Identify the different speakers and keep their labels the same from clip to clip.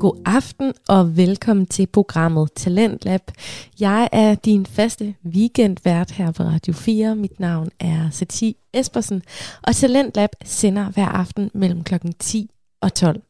Speaker 1: God aften og velkommen til programmet Talentlab. Jeg er din faste weekendvært her på Radio 4. Mit navn er Sati Espersen, og Talentlab sender hver aften mellem klokken 10 og 12.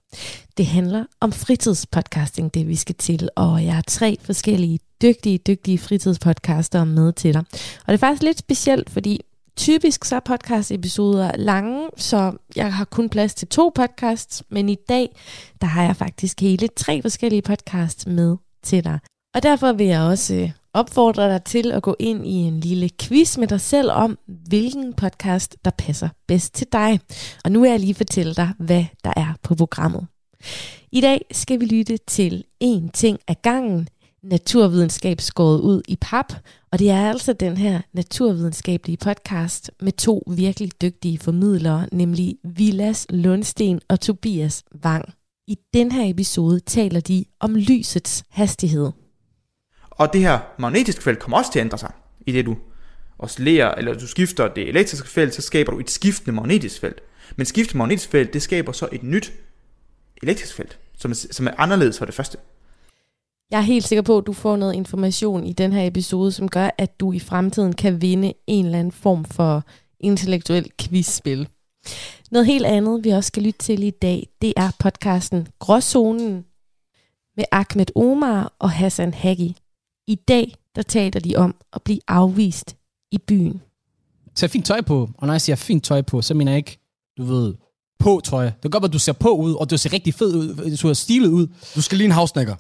Speaker 1: Det handler om fritidspodcasting, det vi skal til, og jeg har tre forskellige dygtige, dygtige fritidspodcaster med til dig. Og det er faktisk lidt specielt, fordi Typisk så er podcast-episoder lange, så jeg har kun plads til to podcasts, men i dag, der har jeg faktisk hele tre forskellige podcasts med til dig. Og derfor vil jeg også øh, opfordre dig til at gå ind i en lille quiz med dig selv om, hvilken podcast, der passer bedst til dig. Og nu vil jeg lige fortælle dig, hvad der er på programmet. I dag skal vi lytte til en ting af gangen, naturvidenskab skåret ud i pap, og det er altså den her naturvidenskabelige podcast med to virkelig dygtige formidlere, nemlig Vilas Lundsten og Tobias Wang. I den her episode taler de om lysets hastighed.
Speaker 2: Og det her magnetiske felt kommer også til at ændre sig, i det du oscillerer, eller du skifter det elektriske felt, så skaber du et skiftende magnetisk felt. Men skiftende magnetisk felt, det skaber så et nyt elektrisk felt, som er, som er anderledes fra det første.
Speaker 1: Jeg er helt sikker på, at du får noget information i den her episode, som gør, at du i fremtiden kan vinde en eller anden form for intellektuel quizspil. Noget helt andet, vi også skal lytte til i dag, det er podcasten Gråzonen med Ahmed Omar og Hassan Hagi. I dag, der taler de om at blive afvist i byen.
Speaker 3: Tag fint tøj på, og når jeg siger fint tøj på, så mener jeg ikke, du ved, på tøj. Det kan godt at du ser på ud, og du ser rigtig fed ud, du ser stilet ud.
Speaker 4: Du skal lige en havsnækker.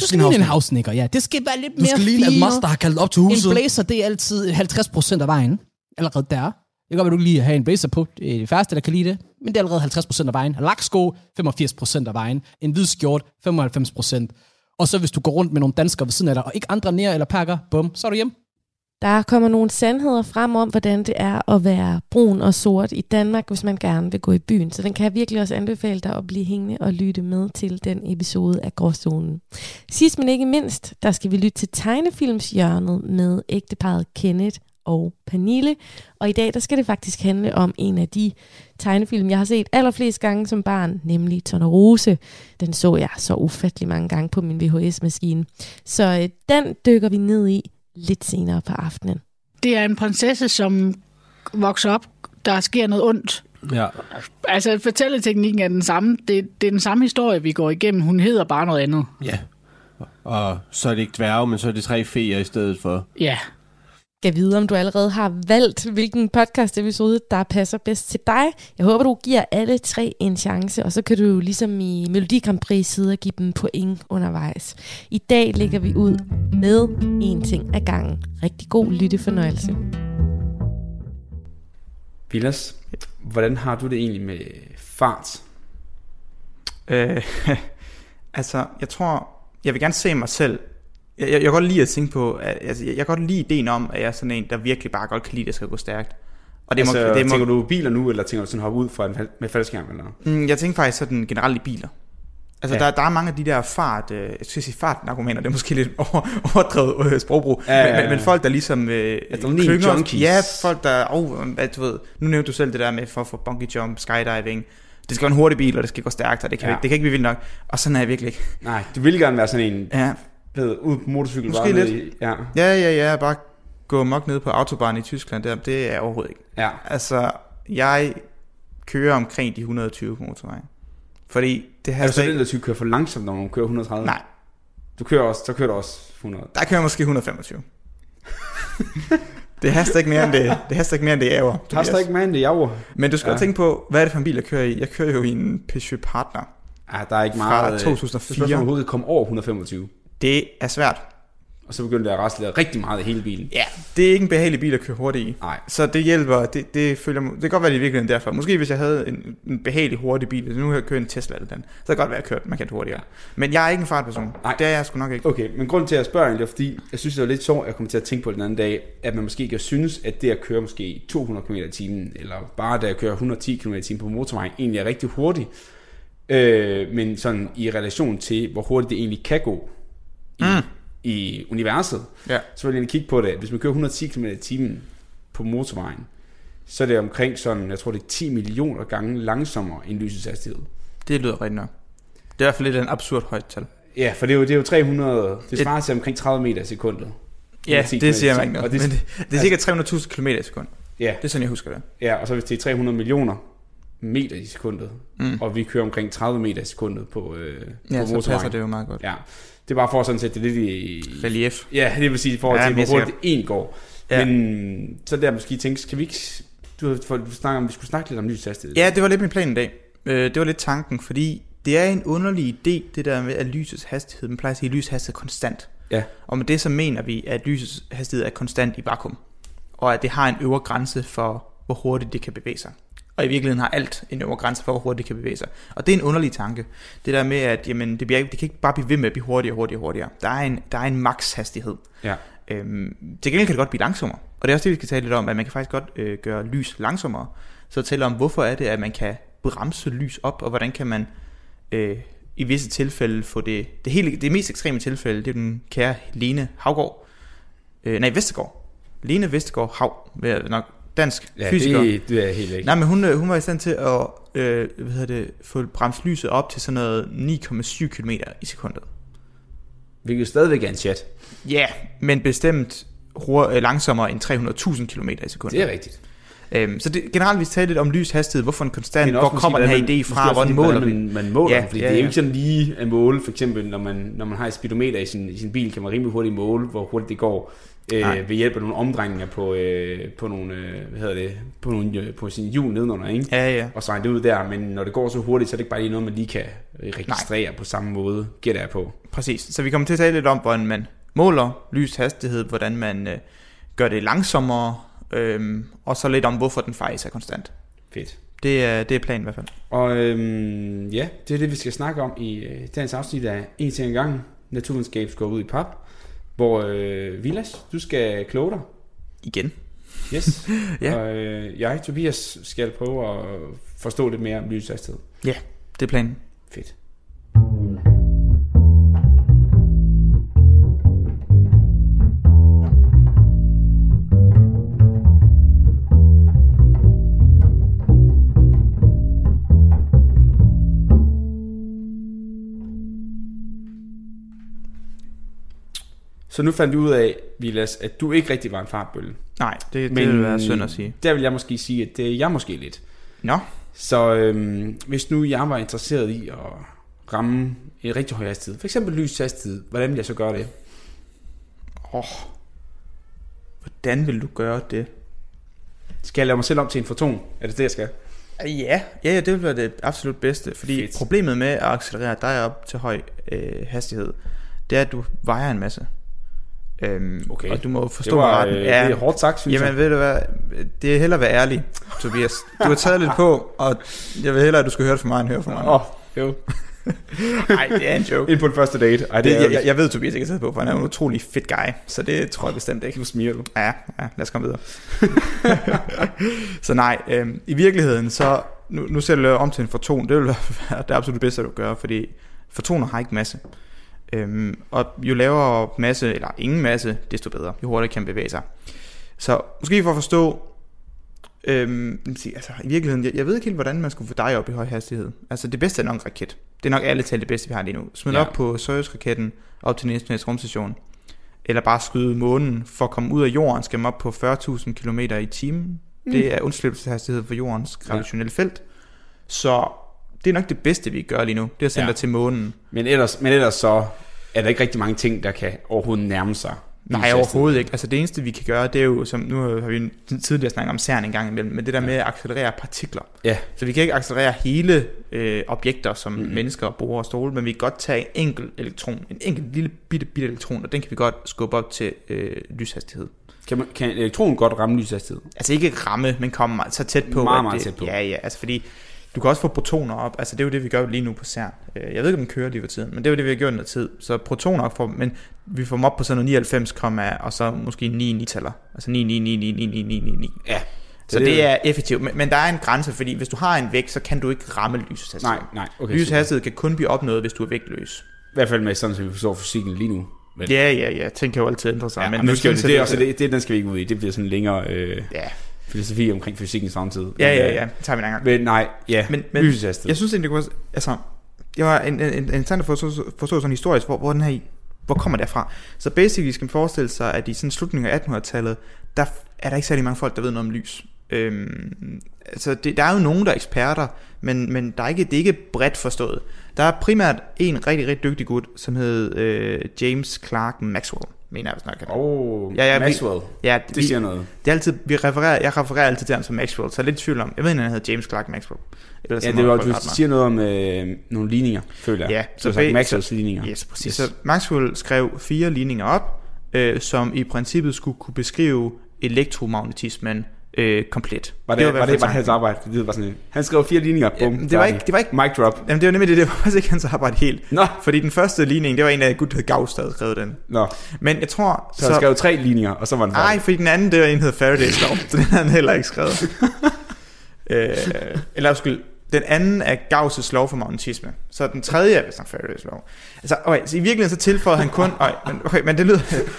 Speaker 3: Du skal ligne en havsnikker, ja. Det skal være lidt
Speaker 4: Du
Speaker 3: mere
Speaker 4: skal ligne, at
Speaker 3: feel.
Speaker 4: Master har kaldt op til huset.
Speaker 3: En blazer, det er altid 50% af vejen. Allerede der. Det kan godt være, du kan lige have en blazer på. Det er de færreste, der kan lide det. Men det er allerede 50% af vejen. Laksko, 85% af vejen. En hvid skjort, 95%. Og så hvis du går rundt med nogle danskere ved siden af dig, og ikke andre nær eller pakker, bum, så er du hjemme.
Speaker 1: Der kommer nogle sandheder frem om, hvordan det er at være brun og sort i Danmark, hvis man gerne vil gå i byen. Så den kan jeg virkelig også anbefale dig at blive hængende og lytte med til den episode af Gråzonen. Sidst men ikke mindst, der skal vi lytte til tegnefilmshjørnet med ægteparet Kenneth og Pernille. Og i dag, der skal det faktisk handle om en af de tegnefilm, jeg har set allerflest gange som barn, nemlig Tornerose. Den så jeg så ufattelig mange gange på min VHS-maskine. Så øh, den dykker vi ned i lidt senere på aftenen.
Speaker 5: Det er en prinsesse, som vokser op. Der sker noget ondt.
Speaker 4: Ja.
Speaker 5: Altså, fortælleteknikken er den samme. Det, det er den samme historie, vi går igennem. Hun hedder bare noget andet.
Speaker 4: ja. Og så er det ikke dværge, men så er det tre feer i stedet for.
Speaker 5: Ja.
Speaker 1: Skal vide, om du allerede har valgt, hvilken podcast-episode, der passer bedst til dig. Jeg håber, du giver alle tre en chance, og så kan du jo ligesom i Melodi Grand Prix sidde og give dem point undervejs. I dag lægger vi ud med en ting ad gangen. Rigtig god lyttefornøjelse.
Speaker 6: Vilas, hvordan har du det egentlig med fart?
Speaker 2: Øh, altså, jeg tror, jeg vil gerne se mig selv. Jeg, jeg, jeg kan godt lide at tænke på, at, altså, jeg, jeg kan godt lide ideen om, at jeg er sådan en, der virkelig bare godt kan lide, at det skal gå stærkt. Og det
Speaker 6: altså,
Speaker 2: må, det må,
Speaker 6: tænker du biler nu, eller tænker du sådan hoppe ud fra en med faldskærm? Eller?
Speaker 2: Mm, jeg tænker faktisk sådan generelt i biler. Altså,
Speaker 6: Ja.
Speaker 2: der, der er mange af de der fart, øh, jeg skal sige fartargumenter, det er måske lidt over, overdrevet øh, sprogbrug,
Speaker 6: Ja, ja,
Speaker 2: men,
Speaker 6: ja.
Speaker 2: men, men folk, der ligesom øh,
Speaker 6: Adrenalin junkies.
Speaker 2: ja, folk, der, oh, hvad, du ved, nu nævnte du selv det der med for, for bungee jump, skydiving, det skal være en hurtig bil, og det skal gå stærkt, og det kan,
Speaker 6: ja.
Speaker 2: det kan ikke blive vildt nok, og sådan er jeg virkelig ikke.
Speaker 6: Nej, du vil gerne være sådan en,
Speaker 2: Ja,
Speaker 6: ved, ud på motorcykel.
Speaker 2: Måske lidt.
Speaker 6: I, ja.
Speaker 2: ja, ja, ja, bare gå mok ned på autobahn i Tyskland, der, det er jeg overhovedet ikke.
Speaker 6: ja.
Speaker 2: Altså, jeg kører omkring de 120 på motorvejen. Fordi det
Speaker 6: Er
Speaker 2: her
Speaker 6: du så den der type kører for langsomt, når man kører 130?
Speaker 2: Nej,
Speaker 6: Du kører også, så kører du også 100.
Speaker 2: der kører jeg måske 125. det haster ikke mere end det, det haster ikke mere end det er.
Speaker 6: Du har stadig ikke mand, det er over.
Speaker 2: Men du skal
Speaker 6: Ja.
Speaker 2: tænke på, hvad er det for en bil, jeg kører i? Jeg kører jo i en Peugeot Partner.
Speaker 6: Ja, der er ikke
Speaker 2: Fra
Speaker 6: meget... øh,
Speaker 2: 2004.
Speaker 6: Det er spørgsmålet, overhovedet komme over 125.
Speaker 2: Det er svært.
Speaker 6: Og så begynder det at rasle rigtig meget i hele bilen.
Speaker 2: Ja, det er ikke en behagelig bil at køre hurtigt i.
Speaker 6: Nej.
Speaker 2: Så det hjælper, det, det føler mig, det kan godt være, det er virkelig derfor. Måske hvis jeg havde en, en behagelig hurtig bil, hvis nu har jeg kørt en Tesla eller den, så kan det godt være, at jeg kørt markant hurtigere.
Speaker 6: Ja.
Speaker 2: Men jeg er ikke en fartperson.
Speaker 6: Nej.
Speaker 2: Det er jeg sgu nok ikke.
Speaker 6: Okay, men grunden til at jeg spørger egentlig, er fordi jeg synes, det var lidt sjovt, at jeg kom til at tænke på den anden dag, at man måske kan synes, at det at køre måske 200 km i timen, eller bare det at køre 110 km i timen på motorvejen, egentlig er rigtig hurtigt. Øh, men sådan i relation til, hvor hurtigt det egentlig kan gå i,
Speaker 2: Mm.
Speaker 6: i universet,
Speaker 2: Ja.
Speaker 6: så vil jeg kigge på det. Hvis man kører 110 km i timen på motorvejen, så er det omkring sådan, jeg tror det er 10 millioner gange langsommere end lysets hastighed.
Speaker 2: Det lyder rigtigt nok. Det er i hvert fald lidt en absurd højt tal.
Speaker 6: Ja, for det er jo, det er jo 300, det
Speaker 2: Et-
Speaker 6: svarer til omkring 30 meter i sekundet.
Speaker 2: Ja,
Speaker 6: 10
Speaker 2: det siger man ikke noget.
Speaker 6: Og det-
Speaker 2: Men det, det er cirka 300.000 km i sekund.
Speaker 6: Ja,
Speaker 2: Det er sådan, jeg husker det.
Speaker 6: ja, og så hvis det er 300 millioner meter i sekundet,
Speaker 2: Mm.
Speaker 6: og vi kører omkring 30 meter i sekundet på, øh,
Speaker 2: Ja,
Speaker 6: på
Speaker 2: så passer det jo meget godt.
Speaker 6: Ja, det er bare for sådan set det lidt i...
Speaker 2: Relief.
Speaker 6: Ja, det vil sige i forhold
Speaker 2: Ja,
Speaker 6: til, hvor hurtigt det en går.
Speaker 2: Ja.
Speaker 6: Men så der måske tænke, skal vi ikke... Du, har- for, du snakker om, vi skulle snakke lidt om lyshastighed.
Speaker 2: Ja, det var lidt min plan i dag. Øh, det var lidt tanken, fordi det er en underlig idé, det der med, at lysets hastighed, man plejer at sige, at lysets hastighed er konstant.
Speaker 6: Ja.
Speaker 2: Og med det så mener vi, at lysets hastighed er konstant i vakuum. Og at det har en øvre grænse for, hvor hurtigt det kan bevæge sig. Og i virkeligheden har alt en øvre grænse for, hvor hurtigt det kan bevæge sig. Og det er en underlig tanke. Det der med, at jamen, det, bliver, ikke- det kan ikke bare blive ved med at blive hurtigere, hurtigere, hurtigere. Der er en, der er en maks hastighed.
Speaker 6: Ja.
Speaker 2: Øhm, til gengæld kan det godt blive langsommere. Og det er også det, vi skal tale lidt om, at man kan faktisk godt øh, gøre lys langsommere. Så tale om, hvorfor er det, at man kan bremse lys op, og hvordan kan man øh, i visse tilfælde få det... Det, hele, det mest ekstreme tilfælde, det er den kære Lene Havgård. Øh, nej, Vestergaard. Lene Vestergaard Hav, vil jeg nok dansk
Speaker 6: ja
Speaker 2: fysiker.
Speaker 6: det, det er helt ikke.
Speaker 2: Nej, men hun, øh, hun var i stand til at øh, hvad hedder det, få bremst lyset op til sådan noget 9,7 km i sekundet.
Speaker 6: Hvilket stadigvæk er en chat.
Speaker 2: Ja, yeah, men bestemt øh, langsommere end 300.000 km i sekundet.
Speaker 6: Det er rigtigt.
Speaker 2: Øhm, så det, generelt vi taler lidt om lyshastighed, hvorfor en konstant, hvor kommer den her
Speaker 6: man-
Speaker 2: idé fra, hvordan måler
Speaker 6: man,
Speaker 2: den?
Speaker 6: man måler
Speaker 2: Ja,
Speaker 6: den, fordi
Speaker 2: ja,
Speaker 6: det er jo
Speaker 2: ja.
Speaker 6: ikke sådan lige at måle, for eksempel når man, når man har et speedometer i sin, i sin bil, kan man rimelig hurtigt måle, hvor hurtigt det går,
Speaker 2: Nej.
Speaker 6: øh, ved hjælp af nogle omdrejninger på, øh, på nogle, øh, hvad hedder det, på, nogle, øh, på sin hjul nedenunder, ikke?
Speaker 2: Ja, ja.
Speaker 6: Og så det ud der, men når det går så hurtigt, så er det ikke bare lige noget, man lige kan øh, registrere Nej. på samme måde, gætter jeg på.
Speaker 2: Præcis. Så vi kommer til at tale lidt om, hvordan man måler lyshastighed, hvordan man øh, gør det langsommere, øhm, og så lidt om, hvorfor den faktisk er konstant.
Speaker 6: Fedt.
Speaker 2: Det er, det er planen i hvert fald.
Speaker 6: Og øhm, ja, det er det, vi skal snakke om i øh, dagens afsnit af En ting ad gangen. Naturvidenskab går ud i pap. Hvor øh, Vilas, du skal kloge dig.
Speaker 2: Igen.
Speaker 6: Yes.
Speaker 2: Ja.
Speaker 6: Og øh, jeg, Tobias, skal prøve at forstå lidt mere om lyshastighed.
Speaker 2: Det er planen.
Speaker 6: Fedt. Så nu fandt vi ud af, Vilas, at du ikke rigtig var en fartbølge.
Speaker 2: Nej, det, det
Speaker 6: Men-
Speaker 2: vil være synd at sige.
Speaker 6: Der vil jeg måske sige, at det er jeg måske lidt.
Speaker 2: Nå,
Speaker 6: Så øhm, hvis nu jeg var interesseret i at ramme en rigtig høj hastighed, for eksempel lys hastighed, hvordan vil jeg så gøre det?
Speaker 2: åh, hvordan vil du gøre det?
Speaker 6: Skal jeg lave mig selv om til en foton? Er det det, jeg skal?
Speaker 2: Ja, ja, ja, det vil være det absolut bedste, fordi
Speaker 6: Fedt.
Speaker 2: problemet med at accelerere dig op til høj øh, hastighed, det er, at du vejer en masse. Øhm,
Speaker 6: Okay.
Speaker 2: Og du må forstå
Speaker 6: Det, var,
Speaker 2: mig ret.
Speaker 6: øh, det er hårdt sagt, synes
Speaker 2: Jamen
Speaker 6: jeg.
Speaker 2: ved du hvad, det er hellere at være ærlig, Tobias. Du har taget lidt på, og jeg vil hellere, at du skal høre det fra mig, end høre fra mig.
Speaker 6: Åh, oh, jo.
Speaker 2: Nej, det er en joke.
Speaker 6: Ind på den første date. Ej, det,
Speaker 2: Det,
Speaker 6: er
Speaker 2: jeg, jeg, jeg ved, Tobias ikke har taget på, for han er en utrolig fedt guy, så det tror jeg bestemt ikke.
Speaker 6: Nu smiger du.
Speaker 2: Ja, ja, lad os komme videre. så nej, øhm, i virkeligheden, så nu, nu ser du om til en foton, det vil være det absolut bedste, du gøre, fordi fotoner har ikke masse. Øhm, og jo lavere masse, eller ingen masse, desto bedre, jo hurtigere kan bevæge sig. Så måske for at forstå, øhm, altså i virkeligheden, jeg, jeg ved ikke helt, hvordan man skulle få dig op i høj hastighed. Altså det bedste er nok en raket. Det er nok alle tal det bedste, vi har lige nu. Smid ja. Op på Soyuz-raketten, op til den internationale rumstation eller bare skyde månen for at komme ud af jorden, skal man op på 40.000 km i timen. Mm. Det er undslippelseshastighed for jordens gravitationelle ja. felt. Så det er nok det bedste, vi gør lige nu. Det er at sende
Speaker 6: Ja.
Speaker 2: dig til månen.
Speaker 6: Men ellers, men ellers så er der ikke rigtig mange ting, der kan overhovedet nærme sig.
Speaker 2: Nej, overhovedet ikke. Altså det eneste, vi kan gøre, det er jo, som nu har vi tidligere snakket om CERN en gang imellem, men det der med at accelerere partikler.
Speaker 6: Ja.
Speaker 2: Så vi kan ikke accelerere hele øh, objekter, som mm. mennesker bruger og stole, men vi kan godt tage en enkelt elektron, en enkelt lille bitte, bitte elektron, og den kan vi godt skubbe op til øh, lyshastighed.
Speaker 6: Kan, man, kan elektronen godt ramme lyshastighed?
Speaker 2: Altså ikke ramme, men komme meget- så tæt på.
Speaker 6: Meget, meget
Speaker 2: det,
Speaker 6: tæt på.
Speaker 2: Ja, ja, altså fordi du kan også få protoner op. Altså det er jo det, vi gør lige nu på CERN. Øh, Jeg ved ikke, om den kører lige for tiden, men det er jo det, vi har gjort i noget tid. Så protoner får, men vi får dem op på sådan noget 99, og så måske 9 nitaller. Altså 9, 9, 9, 9, 9, 9, 9, 9, 9.
Speaker 6: Ja.
Speaker 2: Så
Speaker 6: det-
Speaker 2: det er effektivt, men, men der er en grænse, fordi hvis du har en vægt, så kan du ikke ramme lyshastighed.
Speaker 6: Nej, nej. Okay, super.
Speaker 2: lyshastighed kan kun blive opnået, hvis du er vægtløs.
Speaker 6: I hvert fald med sådan, som vi forstår fysikken lige nu. Men,
Speaker 2: Ja, ja, ja, ting kan jo altid ændre sig.
Speaker 6: ja,
Speaker 2: men,
Speaker 6: men nu skal det, er
Speaker 2: set-
Speaker 6: også, det, det, den skal vi ikke ud i. Det bliver sådan længere øh,
Speaker 2: Ja,
Speaker 6: filosofi omkring fysikkens fremtid.
Speaker 2: ja, ja,
Speaker 6: øh,
Speaker 2: ja, det tager vi en gang.
Speaker 6: Men nej, ja,
Speaker 2: Men,
Speaker 6: men,
Speaker 2: jeg synes egentlig, det kunne, altså, det var en, en, en, interessant at forstå, forstå sådan historisk, hvor, hvor den her, hvor kommer det fra. Så basically skal man forestille sig, at i sådan slutningen af 1800-tallet, der er der ikke særlig mange folk, der ved noget om lys. Øhm, altså det, der er jo nogen, der er eksperter, men, men der er ikke, det er ikke bredt forstået. Der er primært en rigtig, rigtig dygtig gut, som hed øh, James Clark Maxwell, mener jeg, han hedder.
Speaker 6: Oh,
Speaker 2: Ja, ja, vi-
Speaker 6: Maxwell.
Speaker 2: Ja,
Speaker 6: Det
Speaker 2: vi,
Speaker 6: siger noget.
Speaker 2: det er altid, vi refererer, jeg refererer altid til ham som Maxwell, så jeg er lidt i tvivl om. Jeg ved, at han hedder James Clark Maxwell. Ellers
Speaker 6: Ja,
Speaker 2: så
Speaker 6: det var, du siger noget om øh, nogle ligninger, føler jeg.
Speaker 2: Ja,
Speaker 6: så,
Speaker 2: så
Speaker 6: så sagt Maxwells ligninger.
Speaker 2: Yes, præcis. Yes. Så Maxwell skrev fire ligninger op, øh, som i princippet skulle kunne beskrive elektromagnetismen øh, komplet.
Speaker 6: Var det,
Speaker 2: i
Speaker 6: var, var det bare hans arbejde? Det bare sådan, han skrev fire ligninger, bum,
Speaker 2: Jamen, det var ikke- det var ikke-
Speaker 6: Mic drop.
Speaker 2: Jamen det var nemlig det, det var faktisk ikke hans arbejde helt.
Speaker 6: Nå,
Speaker 2: Fordi den første ligning, det var en af Gud, der hed Gauss, der havde skrevet den.
Speaker 6: nå.
Speaker 2: Men jeg tror...
Speaker 6: Så, han skrev tre ligninger, og så var den
Speaker 2: Nej, fordi den anden, det var en, der hed Faraday's lov, så den har han heller ikke skrevet. øh, eller undskyld, den anden er Gauss' lov for magnetisme. Så den tredje er vist nok Faraday's lov. Altså, okay, så i virkeligheden så tilføjede han kun... Okay, men, okay, men det lyder...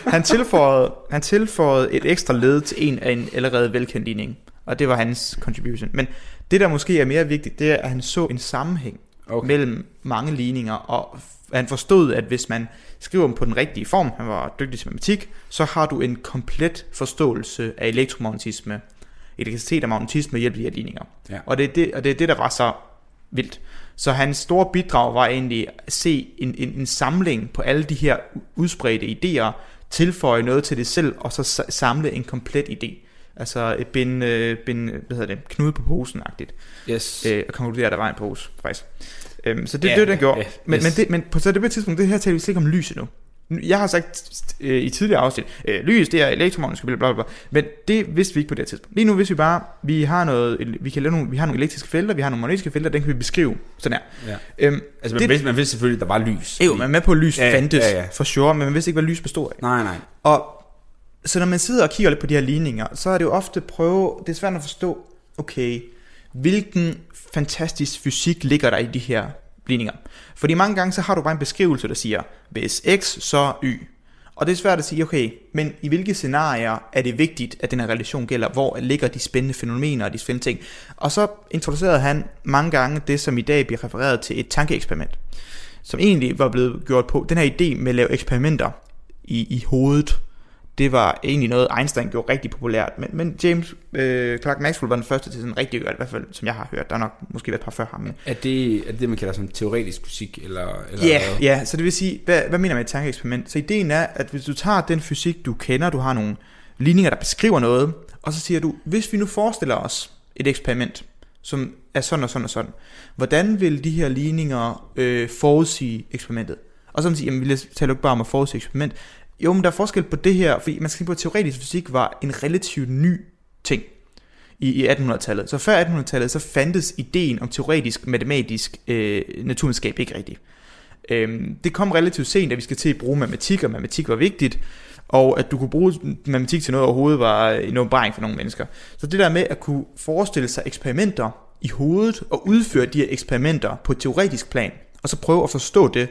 Speaker 2: Han tilføjede, han tilføjede et ekstra led til en af en allerede velkendt ligning. Og det var hans contribution. Men det, der måske er mere vigtigt, det er, at han så en sammenhæng
Speaker 6: Okay.
Speaker 2: mellem mange ligninger, og han forstod, at hvis man skriver dem på den rigtige form, han var dygtig til matematik, så har du en komplet forståelse af elektromagnetisme, elektricitet og magnetisme hjælp af ligninger.
Speaker 6: Ja.
Speaker 2: Og, det er det, og det er det, der var så vildt. Så hans store bidrag var egentlig at se en, en, en samling på alle de her udspredte idéer, tilføje noget til det selv, og så sa- samle en komplet idé. Altså et bind, øh, bind hvad hedder det, knude på posen-agtigt
Speaker 6: Yes.
Speaker 2: øh, og konkludere, at der var en pose, faktisk. Øhm, så det er
Speaker 6: Ja,
Speaker 2: det, den gjorde.
Speaker 6: ja,
Speaker 2: men,
Speaker 6: yes.
Speaker 2: men, det, men på så det tidspunkt, det her taler vi slet ikke om lys endnu. Nu- Jeg har sagt øh, i tidligere afsnit, øh, lys det er elektromagnetisk, bla, bla, bla, men det vidste vi ikke på det tidspunkt. Lige nu vidste vi bare, vi har noget, vi kan lave nogle, vi har nogle elektriske felter, vi har nogle magnetiske felter, den kan vi beskrive sådan her.
Speaker 6: Ja.
Speaker 2: Øhm,
Speaker 6: Altså, man,
Speaker 2: det-
Speaker 6: vidste, man vidste selvfølgelig, at der var lys.
Speaker 2: jo, man er med på, at lys
Speaker 6: Ja,
Speaker 2: fandtes,
Speaker 6: ja.
Speaker 2: ja. for sure, men man vidste ikke, hvad lys bestod af.
Speaker 6: Nej, nej.
Speaker 2: Og så når man sidder og kigger lidt på de her ligninger, så er det jo ofte prøve, det er svært at forstå, okay, hvilken fantastisk fysik ligger der i de her ligninger. Fordi mange gange så har du bare en beskrivelse, der siger, hvis x, så y. Og det er svært at sige, okay, men i hvilke scenarier er det vigtigt, at den her relation gælder? Hvor ligger de spændende fænomener og de spændende ting? Og så introducerede han mange gange det, som i dag bliver refereret til et tankeeksperiment. Som egentlig var blevet gjort på, den her idé med at lave eksperimenter i, i hovedet, det var egentlig noget, Einstein gjorde rigtig populært. Men, men James øh, Clark Maxwell var den første til sådan rigtig gøre i hvert fald som jeg har hørt. Der er nok måske været et par før ham. Men
Speaker 6: Er det, er det det, man kalder sådan teoretisk fysik? Eller, eller
Speaker 2: Ja,
Speaker 6: hvad?
Speaker 2: ja, så det vil sige, hvad, hvad mener man med et tankeeksperiment? Så ideen er, at hvis du tager den fysik, du kender, du har nogle ligninger, der beskriver noget, og så siger du, hvis vi nu forestiller os et eksperiment, som er sådan og sådan og sådan, hvordan vil de her ligninger øh, forudsige eksperimentet? Og så man siger, jamen vi taler jo ikke bare om at forudsige eksperiment. Jo, men der er forskel på det her, fordi man skal tænke på, at teoretisk fysik var en relativt ny ting i, i 1800-tallet. Så før 1800-tallet, så fandtes ideen om teoretisk matematisk øh, naturvidenskab ikke rigtigt. Øhm, det kom relativt sent, at vi skal til at bruge matematik, og matematik var vigtigt, og at du kunne bruge matematik til noget overhovedet var en åbenbaring for nogle mennesker. Så det der med at kunne forestille sig eksperimenter i hovedet, og udføre de her eksperimenter på et teoretisk plan, og så prøve at forstå det,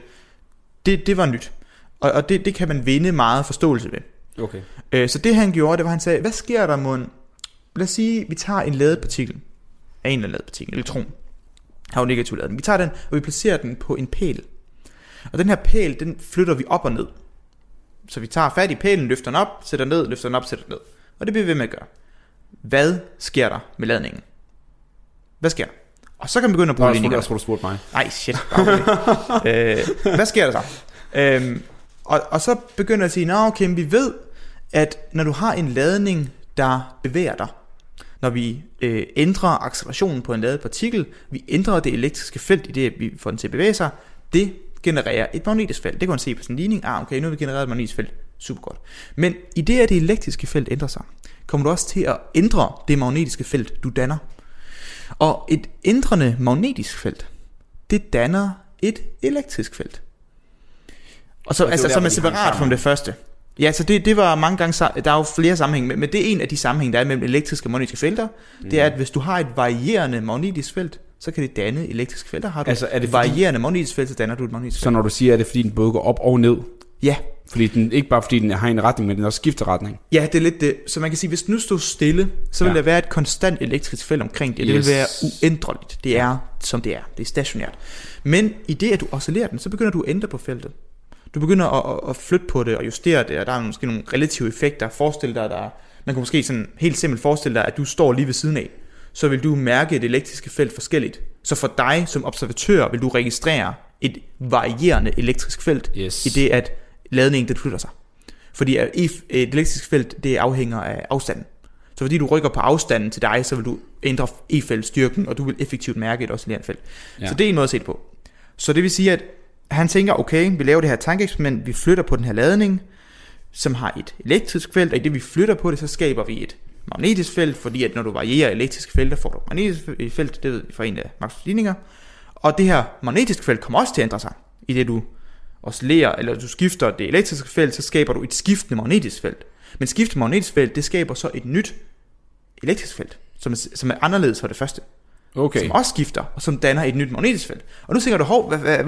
Speaker 2: det, det var nyt. Og, og det, det kan man vinde meget forståelse ved.
Speaker 6: Okay.
Speaker 2: Øh, så det han gjorde, det var, han sagde, hvad sker der, mon? Lad os sige, vi tager en ladet partikel, af en ladet partikel, elektron, har jo negativ ladning. Vi tager den, og vi placerer den på en pæl. Og den her pæl, den flytter vi op og ned. Så vi tager fat i pælen, løfter den op, sætter den ned, løfter den op, sætter den ned. Og det bliver vi ved med at gøre. Hvad sker der med ladningen? Hvad sker der? Og så kan man begynde at bruge ligninger.
Speaker 6: jeg troede, du spurgte mig.
Speaker 2: Nej, shit. øh, hvad sker der så? Øhm, og, og så begynder jeg at sige, nå okay, men vi ved, at når du har en ladning, der bevæger dig, når vi øh, ændrer accelerationen på en ladet partikel, vi ændrer det elektriske felt i det, vi får den til at bevæge sig, det genererer et magnetisk felt. Det kan man se på sådan en ligning. Ah, okay, nu har vi genereret et magnetisk felt. Super godt. Men i det, at det elektriske felt ændrer sig, kommer du også til at ændre det magnetiske felt, du danner. Og et ændrende magnetisk felt, det danner et elektrisk felt. Og så,
Speaker 6: Og
Speaker 2: altså,
Speaker 6: jo
Speaker 2: som er separat fra det første. Ja, så det, det var mange gange, der er jo flere sammenhæng, men, det er en af de sammenhæng, der er mellem elektriske og magnetiske felter. Mm. Det er, at hvis du har et varierende magnetisk felt, så kan det danne elektriske felter. Har du
Speaker 6: Altså, er det
Speaker 2: et
Speaker 6: fordi-
Speaker 2: varierende magnetisk felt, så danner du et magnetisk
Speaker 6: Så
Speaker 2: felt.
Speaker 6: når du siger, at det er fordi, den både går op og ned,
Speaker 2: Ja,
Speaker 6: Fordi den, ikke bare fordi den har en retning, men den også skifter retning.
Speaker 2: Ja, det er lidt det. Så man kan sige, hvis den nu stod stille, så vil
Speaker 6: Ja.
Speaker 2: der være et konstant elektrisk felt omkring det. Det
Speaker 6: Yes.
Speaker 2: vil være uændreligt. Det er, som det er. Det er stationært. Men i det, at du oscillerer den, så begynder du at ændre på feltet. Du begynder at, at, flytte på det og justere det, og der er måske nogle relative effekter. Forestil dig, der man kan måske sådan helt simpelt forestille dig, at du står lige ved siden af. Så vil du mærke det elektriske felt forskelligt. Så for dig som observatør vil du registrere et varierende elektrisk felt,
Speaker 6: Yes.
Speaker 2: i det at ladningen den flytter sig. Fordi et elektrisk felt, det afhænger af afstanden. Så fordi du rykker på afstanden til dig, så vil du ændre E-feltstyrken, og du vil effektivt mærke et oscillerende felt. Ja. Så det er en måde at se det på. Så det vil sige, at han tænker, okay, vi laver det her tankeeksperiment, vi flytter på den her ladning, som har et elektrisk felt, og i det vi flytter på det, så skaber vi et magnetisk felt, fordi at når du varierer elektriske felter, får du et magnetisk felt, det ved vi fra en af Maxwell's ligninger. Og det her magnetiske felt kommer også til at ændre sig, i det du oscillerer, eller du skifter det elektriske felt, så skaber du et skiftende magnetisk felt. Men skiftende magnetisk felt, det skaber så et nyt elektrisk felt, som er, som er anderledes fra det første
Speaker 6: Okay.
Speaker 2: som også skifter, og som danner et nyt magnetisk felt. Og nu tænker du, hov, hvad, hvad,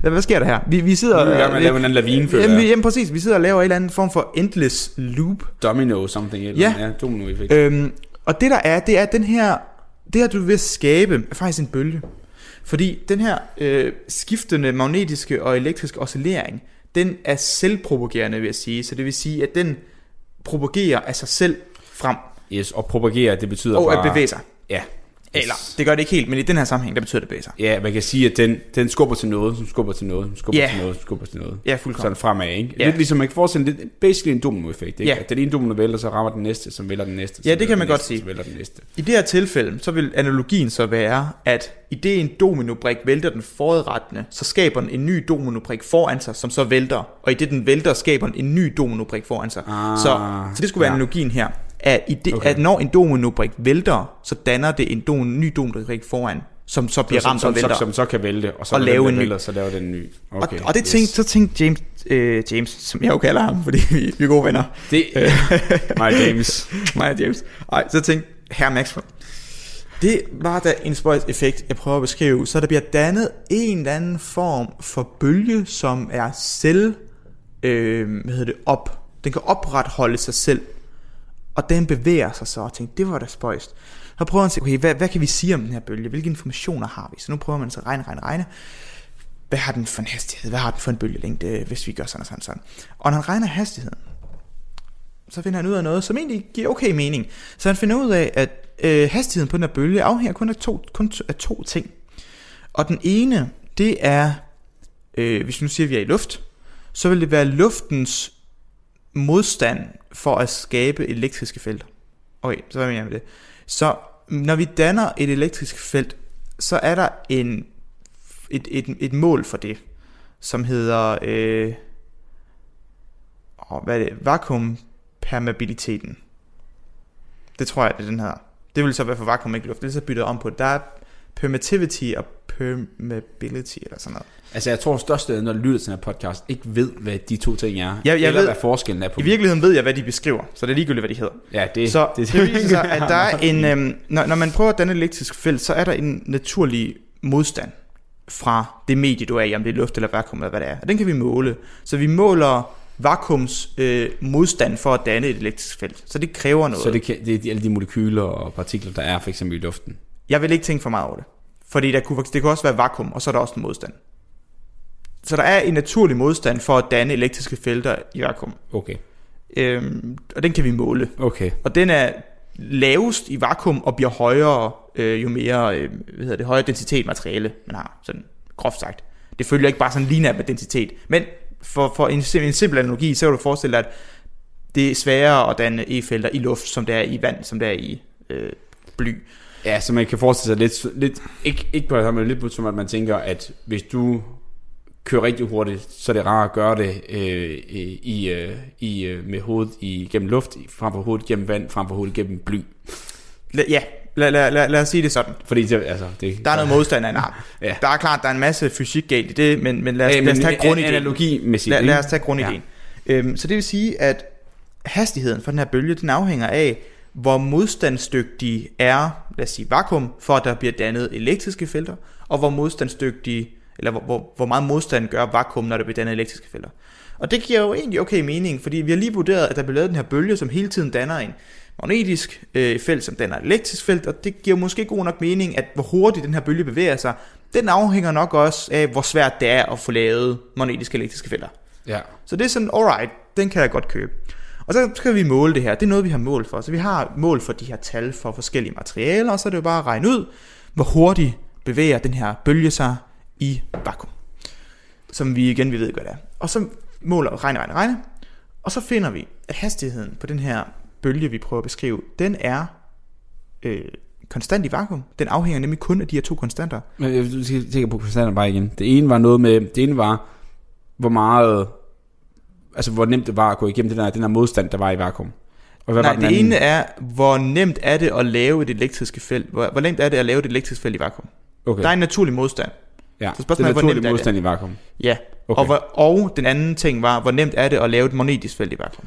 Speaker 2: hvad, hvad, sker der her? Vi, vi sidder...
Speaker 6: Nu er vi i gang med at lave en anden lavine, føler
Speaker 2: jamen, jamen, præcis, vi sidder og laver en eller anden form for endless loop.
Speaker 6: Domino something. Eller,
Speaker 2: Ja.
Speaker 6: ja. domino effekt.
Speaker 2: Øhm, og det der er, det er at den her, det her du vil skabe, er faktisk en bølge. Fordi den her øh, skiftende magnetiske og elektriske oscillering, den er selvpropagerende, vil jeg sige. Så det vil sige, at den propagerer af sig selv frem,
Speaker 6: Yes, og propagere, det betyder
Speaker 2: og
Speaker 6: bare...
Speaker 2: at bevæge sig.
Speaker 6: Ja.
Speaker 2: Eller, det gør det ikke helt, men i den her sammenhæng, der betyder det sig.
Speaker 6: Ja, man kan sige, at den, den skubber til noget, som skubber til noget, som skubber
Speaker 2: Ja.
Speaker 6: til noget, som skubber til noget.
Speaker 2: Ja, fuldkommen.
Speaker 6: Sådan fremad, ikke?
Speaker 2: Ja.
Speaker 6: Lidt ligesom man kan forestille lidt, basically en dominoeffekt, ikke?
Speaker 2: Ja.
Speaker 6: At den ene domino vælter, så rammer den næste, som vælter den næste.
Speaker 2: Ja, det kan man
Speaker 6: den
Speaker 2: godt
Speaker 6: næste,
Speaker 2: sige.
Speaker 6: Vælter den næste.
Speaker 2: I det her tilfælde, så vil analogien så være, at i det en dominobrik vælter den foradrettende, så skaber den en ny dominobrik foran sig, som så vælter. Og i det den vælter, skaber den en ny dominobrik foran sig.
Speaker 6: Ah,
Speaker 2: så, så det skulle være
Speaker 6: ja.
Speaker 2: analogien her. At, i det,
Speaker 6: Okay.
Speaker 2: at når en dominobrik vælter, så danner det en do, ny dominobrik foran, som så bliver
Speaker 6: som,
Speaker 2: ramt
Speaker 6: som,
Speaker 2: og vælter.
Speaker 6: som, som, så kan vælte, og så
Speaker 2: Og lave
Speaker 6: den
Speaker 2: en ny.
Speaker 6: vælter, så laver den en ny. Okay,
Speaker 2: og, og det tænkte, så tænkte James, øh, James, som jeg jo kalder ham, fordi vi, vi er gode venner.
Speaker 6: Det, mig James.
Speaker 2: mig og James. Ej, så tænkte herr Maxwell. Det var da en spøjs effekt, jeg prøver at beskrive. Så der bliver dannet en eller anden form for bølge, som er selv, øh, hvad hedder det, op. Den kan opretholde sig selv. Og den bevæger sig så, og tænkte, det var da spøjst. Så prøver man at se, okay, hvad, hvad kan vi sige om den her bølge? Hvilke informationer har vi? Så nu prøver man så at regne, regne, regne. Hvad har den for en hastighed? Hvad har den for en bølgelængde, hvis vi gør sådan og sådan, sådan? Og når han regner hastigheden, så finder han ud af noget, som egentlig giver okay mening. Så han finder ud af, at øh, hastigheden på den her bølge afhænger kun af to, kun af to ting. Og den ene, det er, øh, hvis nu siger, at vi er i luft, så vil det være luftens modstand for at skabe elektriske felter. Okay, så hvad mener jeg med det? Så når vi danner et elektrisk felt, så er der en, et, et, et mål for det, som hedder, øh, hvad er det, vakuumpermeabiliteten. Det tror jeg, det er den her. Det vil så være for vakuum, ikke luft. Det er så byttet om på. Der er permittivity og permeability eller sådan noget.
Speaker 6: Altså, jeg tror størstedelen, når du lytter til den her podcast, ikke ved, hvad de to ting er.
Speaker 2: jeg
Speaker 6: eller
Speaker 2: ved-
Speaker 6: hvad forskellen er på
Speaker 2: I
Speaker 6: dem.
Speaker 2: virkeligheden ved jeg, hvad de beskriver, så det er ligegyldigt, hvad de hedder.
Speaker 6: Ja, det,
Speaker 2: Så det, det viser sig, at der er en, øhm, når, når man prøver at danne et elektrisk felt, så er der en naturlig modstand fra det medie, du er i, om det er luft eller vakuum eller hvad det er. Og den kan vi måle. Så vi måler vakuums øh, modstand for at danne et elektrisk felt. Så det kræver noget.
Speaker 6: Så det, kan, det er de- alle de molekyler og partikler, der er for eksempel i luften.
Speaker 2: Jeg vil ikke tænke for meget over det. Fordi der kunne, det kunne også være vakuum, og så er der også en modstand. Så der er en naturlig modstand for at danne elektriske felter i vakuum.
Speaker 6: Okay.
Speaker 2: Øhm, og den kan vi måle.
Speaker 6: Okay.
Speaker 2: Og den er lavest i vakuum og bliver højere, øh, jo mere øh, hvad hedder det, højere densitet materiale man har, sådan groft sagt. Det følger ikke bare sådan lineær med densitet. Men for, for en, en simpel analogi, så kan du forestille dig, at det er sværere at danne E-felter i luft, som det er i vand, som det er i øh, bly.
Speaker 6: Ja, så man kan forestille sig lidt, lidt ikke, ikke på det men lidt som at man tænker, at hvis du kører rigtig hurtigt, så er det rart at gøre det øh, i, øh, i, øh, med hovedet i, gennem luft, frem for hovedet gennem vand, frem for hovedet gennem bly.
Speaker 2: La, ja, lad, lad, lad, lad os sige det sådan.
Speaker 6: Fordi det, altså, det,
Speaker 2: Der er noget modstand af en art.
Speaker 6: Ja.
Speaker 2: Der er klart, der er en masse fysik galt i det, men, men lad, os,
Speaker 6: Ja,
Speaker 2: lad os
Speaker 6: men
Speaker 2: tage
Speaker 6: en-
Speaker 2: grundideen.
Speaker 6: analogimæssigt,
Speaker 2: Lad, lad os tage grundideen. Ja. Øhm, så det vil sige, at hastigheden for den her bølge, den afhænger af, hvor modstandsdygtig er, lad os sige, vakuum, for at der bliver dannet elektriske felter, og hvor modstandsdygtig, eller hvor, hvor, hvor meget modstand gør vakuum, når der bliver dannet elektriske felter. Og det giver jo egentlig okay mening, fordi vi har lige vurderet, at der bliver lavet den her bølge, som hele tiden danner en magnetisk øh, felt, som danner et elektrisk felt, og det giver måske god nok mening, at hvor hurtigt den her bølge bevæger sig, den afhænger nok også af, hvor svært det er at få lavet magnetiske elektriske felter.
Speaker 6: Ja.
Speaker 2: Så det er sådan, alright, den kan jeg godt købe. Og så skal vi måle det her. Det er noget, vi har mål for. Så vi har mål for de her tal for forskellige materialer, og så er det jo bare at regne ud, hvor hurtigt bevæger den her bølge sig i vakuum. Som vi igen, vi ved hvad det er. Og så måler, regne, regne, regne. Og så finder vi, at hastigheden på den her bølge, vi prøver at beskrive, den er øh, konstant i vakuum. Den afhænger nemlig kun af de her to konstanter.
Speaker 6: Men jeg skal tænke på konstanter bare igen. Det ene var noget med, det ene var, hvor meget, altså hvor nemt det var at gå igennem den her, den her modstand, der var i vakuum. Og hvad
Speaker 2: Nej,
Speaker 6: var den
Speaker 2: det
Speaker 6: anden?
Speaker 2: ene er, hvor nemt er det at lave et elektrisk felt. Hvor, hvor nemt er det at lave et elektrisk felt i vakuum?
Speaker 6: okay.
Speaker 2: Der er en naturlig modstand.
Speaker 6: Ja.
Speaker 2: så spørgsmålet
Speaker 6: det
Speaker 2: er,
Speaker 6: er
Speaker 2: hvor nemt er det?
Speaker 6: modstand i vakuum.
Speaker 2: Ja.
Speaker 6: Okay.
Speaker 2: Og, hvor, og den anden ting var, hvor nemt er det at lave et magnetisk felt i vakuum?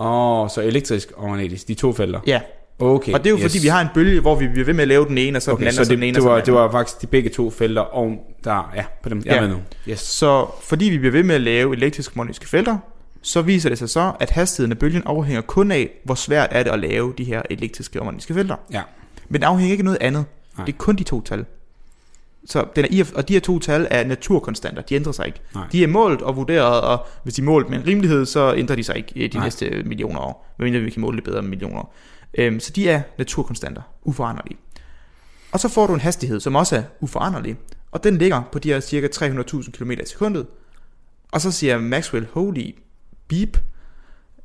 Speaker 6: Åh, oh, så elektrisk og magnetisk, de to felter.
Speaker 2: Ja.
Speaker 6: Okay.
Speaker 2: Og det er jo yes. fordi, vi har en bølge, hvor vi bliver ved med at lave den ene, og så
Speaker 6: Okay,
Speaker 2: den anden,
Speaker 6: så
Speaker 2: og så
Speaker 6: det,
Speaker 2: den ene,
Speaker 6: det,
Speaker 2: og
Speaker 6: var,
Speaker 2: den
Speaker 6: det var faktisk de begge to felter, og der, ja, på dem, jeg
Speaker 2: Ja.
Speaker 6: ved nu. Yes.
Speaker 2: Så fordi vi bliver ved med at lave elektriske magnetiske felter, så viser det sig så, at hastigheden af bølgen afhænger kun af, hvor svært er det at lave de her elektriske og magnetiske felter.
Speaker 6: Ja.
Speaker 2: Men det afhænger ikke af noget andet.
Speaker 6: Nej.
Speaker 2: Det er kun de to tal. Så den er, og de her to tal er naturkonstanter, de ændrer sig ikke.
Speaker 6: Nej.
Speaker 2: De er målt og vurderet, og hvis de er målt med en rimelighed, så ændrer de sig ikke i de
Speaker 6: Nej.
Speaker 2: næste millioner år. Medmindre vi kan måle det bedre med millioner år. Øhm, så de er naturkonstanter, uforanderlige. Og så får du en hastighed, som også er uforanderlig. Og den ligger på de her cirka 300.000 km i sekundet. Og så siger Maxwell, holy beep.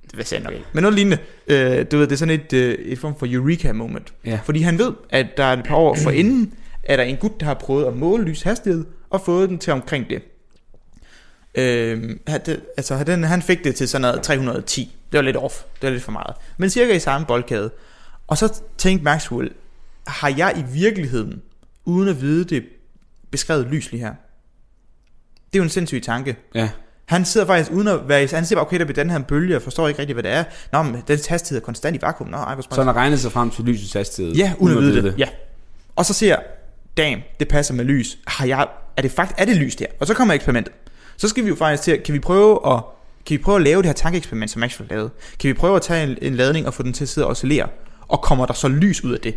Speaker 2: Det vil jeg nok ikke. Men noget lignende. Øh, du ved, det er sådan et, øh, et form for eureka moment.
Speaker 6: Ja.
Speaker 2: Fordi han ved, at der er et par år forinden, er der en gut, der har prøvet at måle lys hastighed, og fået den til omkring det. Øh, det, altså han, han fik det til sådan noget 310. Det var lidt off. Det var lidt for meget. Men cirka i samme boldkade. Og så tænkte Maxwell, har jeg i virkeligheden, uden at vide det, beskrevet lys lige her? Det er jo en sindssyg tanke.
Speaker 6: Ja.
Speaker 2: Han sidder faktisk uden at være han siger bare, okay, der bliver den her bølge, jeg forstår ikke rigtig, hvad det er. Nå, men den hastighed er konstant i vakuum. Nå, ej, hvor.
Speaker 6: Så han har regnet sig frem til lysets hastighed.
Speaker 2: Ja, uden at vide det. Ja. Og så siger jeg, damn, det passer med lys. Har jeg, er det faktisk, er det lys der? Og så kommer eksperimentet. Så skal vi jo faktisk til, kan vi prøve at, kan vi prøve at lave det her tankeeksperiment, som Maxwell lavede? Kan vi prøve at tage en, en ladning og få den til at sidde og oscillere? Og kommer der så lys ud af det?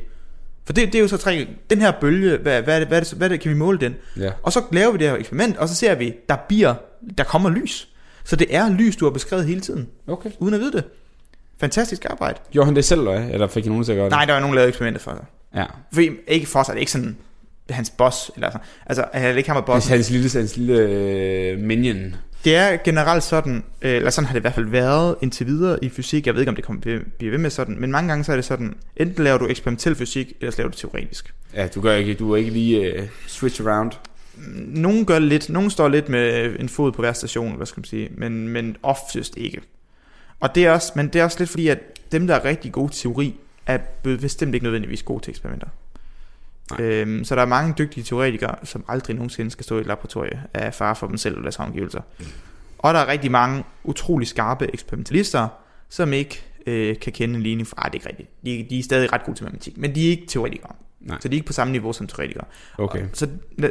Speaker 2: For det, det er jo så tre, den her bølge, hvad, hvad, er det, hvad, er det, hvad er det, kan vi måle den?
Speaker 6: Ja.
Speaker 2: Og så laver vi det her eksperiment, og så ser vi, der bliver, der kommer lys. Så det er lys, du har beskrevet hele tiden,
Speaker 6: Okay.
Speaker 2: uden at vide det. Fantastisk arbejde.
Speaker 6: Gjorde han det selv, eller fik I nogen til at gøre det?
Speaker 2: Nej, der var nogen, der lavede eksperimenter for sig.
Speaker 6: Ja.
Speaker 2: For ikke for sig, det er ikke sådan hans boss, eller. Altså, han ikke ham er
Speaker 6: Hans,
Speaker 2: boss.
Speaker 6: hans lille, hans lille øh, minion.
Speaker 2: Det er generelt sådan, øh, eller sådan har det i hvert fald været indtil videre i fysik. Jeg ved ikke, om det kommer blive ved med sådan, men mange gange så er det sådan, enten laver du eksperimentel fysik, eller så laver du teoretisk.
Speaker 6: Ja, du gør ikke, du er ikke lige uh, switch around.
Speaker 2: Nogle gør lidt, nogle står lidt med en fod på hver station, hvad skal man sige, men, men oftest ikke. Og det er også, men det er også lidt fordi, at dem, der er rigtig gode til teori, er bestemt ikke nødvendigvis gode til eksperimenter. Øhm, så der er mange dygtige teoretikere, som aldrig nogensinde skal stå i et laboratorie af far for dem selv eller deres omgivelser. Og der er rigtig mange utrolig skarpe eksperimentalister, som ikke øh, kan kende en ligning fra, ah, det er ikke rigtigt. De, de er stadig ret gode til matematik, men de er ikke teoretikere.
Speaker 6: Nej.
Speaker 2: Så de er ikke på samme niveau som teoretikere.
Speaker 6: Okay.
Speaker 2: Så,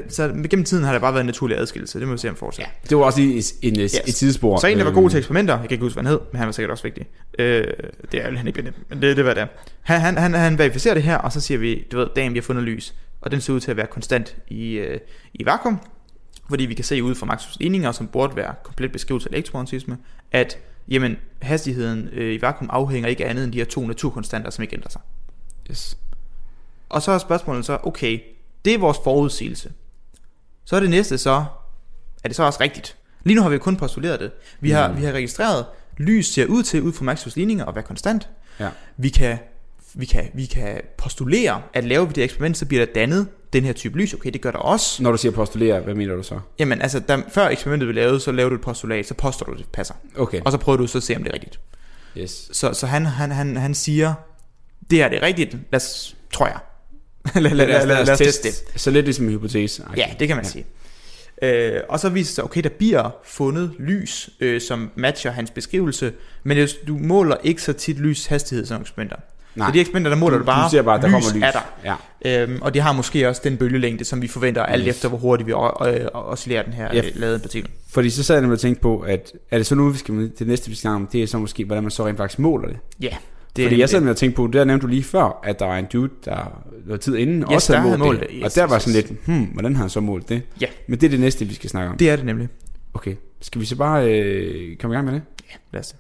Speaker 2: så gennem tiden har der bare været en naturlig adskillelse. Det må vi se om fortsat. Ja.
Speaker 6: Det var også lige en, en, yes. Et tidsspor.
Speaker 2: Så en, der var
Speaker 6: Øhm,
Speaker 2: god til eksperimenter, jeg kan ikke huske, hvad han hed, men han var sikkert også vigtig. Øh, det er jo han ikke blevet nemt, men det, det var det. Han, han, han, han verificerer det her, og så siger vi, du ved, damn, vi har fundet lys. Og den ser ud til at være konstant i, øh, i vakuum, fordi vi kan se ud fra Maxwells ligninger, som burde være komplet beskrivelse af elektromagnetisme, at jamen, hastigheden øh, i vakuum afhænger ikke af andet end de her to naturkonstanter, som ikke ændrer sig.
Speaker 6: Yes.
Speaker 2: Og så er spørgsmålet så, okay, det er vores forudsigelse. Så er det næste så, er det så også rigtigt? Lige nu har vi kun postuleret det. Vi har, mm. vi har registreret, lys ser ud til, ud fra Maxwells ligninger, at være konstant.
Speaker 6: Ja.
Speaker 2: Vi kan, vi kan, vi kan postulere, at laver vi det eksperiment, så bliver der dannet den her type lys. Okay, det gør der også.
Speaker 6: Når du siger postulere, hvad mener du så?
Speaker 2: Jamen altså, der, før eksperimentet blev lavet, så lavede du et postulat, så påstår du, at det passer.
Speaker 6: Okay.
Speaker 2: Og så prøver du så at se, om det er rigtigt.
Speaker 6: Yes.
Speaker 2: Så, så han, han, han, han siger, det er det rigtigt, lad os, tror jeg. Lad, lad, lad, lad, lad os teste det.
Speaker 6: Så lidt ligesom en hypotese.
Speaker 2: Ja, det kan man ja. sige. Øh, og så viser det sig, okay, der bliver fundet lys, øh, som matcher hans beskrivelse, men du måler ikke så tit lys hastighed som eksperimenter. Nej. Så de eksperimenter, der måler du, bare,
Speaker 6: du ser bare, der
Speaker 2: lys
Speaker 6: kommer lys.
Speaker 2: er der.
Speaker 6: Ja.
Speaker 2: Øhm, og de har måske også den bølgelængde, som vi forventer, alt
Speaker 6: Yes.
Speaker 2: efter hvor hurtigt vi øh, oscillerer den her
Speaker 6: Ja.
Speaker 2: øh, partikel.
Speaker 6: Fordi så sad jeg og tænkte på, at er det så nu, vi skal, det næste, vi skal om, det er så måske, hvordan man så rent faktisk måler det.
Speaker 2: Ja,
Speaker 6: Det Fordi jeg sad nemlig og tænkte på, der nævnte du lige før, at der var en dude, der noget tid inden
Speaker 2: Yes,
Speaker 6: også
Speaker 2: der
Speaker 6: havde målt,
Speaker 2: målt
Speaker 6: det.
Speaker 2: det.
Speaker 6: og
Speaker 2: Yes,
Speaker 6: der
Speaker 2: yes,
Speaker 6: var sådan lidt, hmm, hvordan har han så målt det?
Speaker 2: Ja.
Speaker 6: Men det er det næste, vi skal snakke om.
Speaker 2: det er det nemlig.
Speaker 6: Okay, skal vi så bare øh, komme i gang med det?
Speaker 2: Lad os det.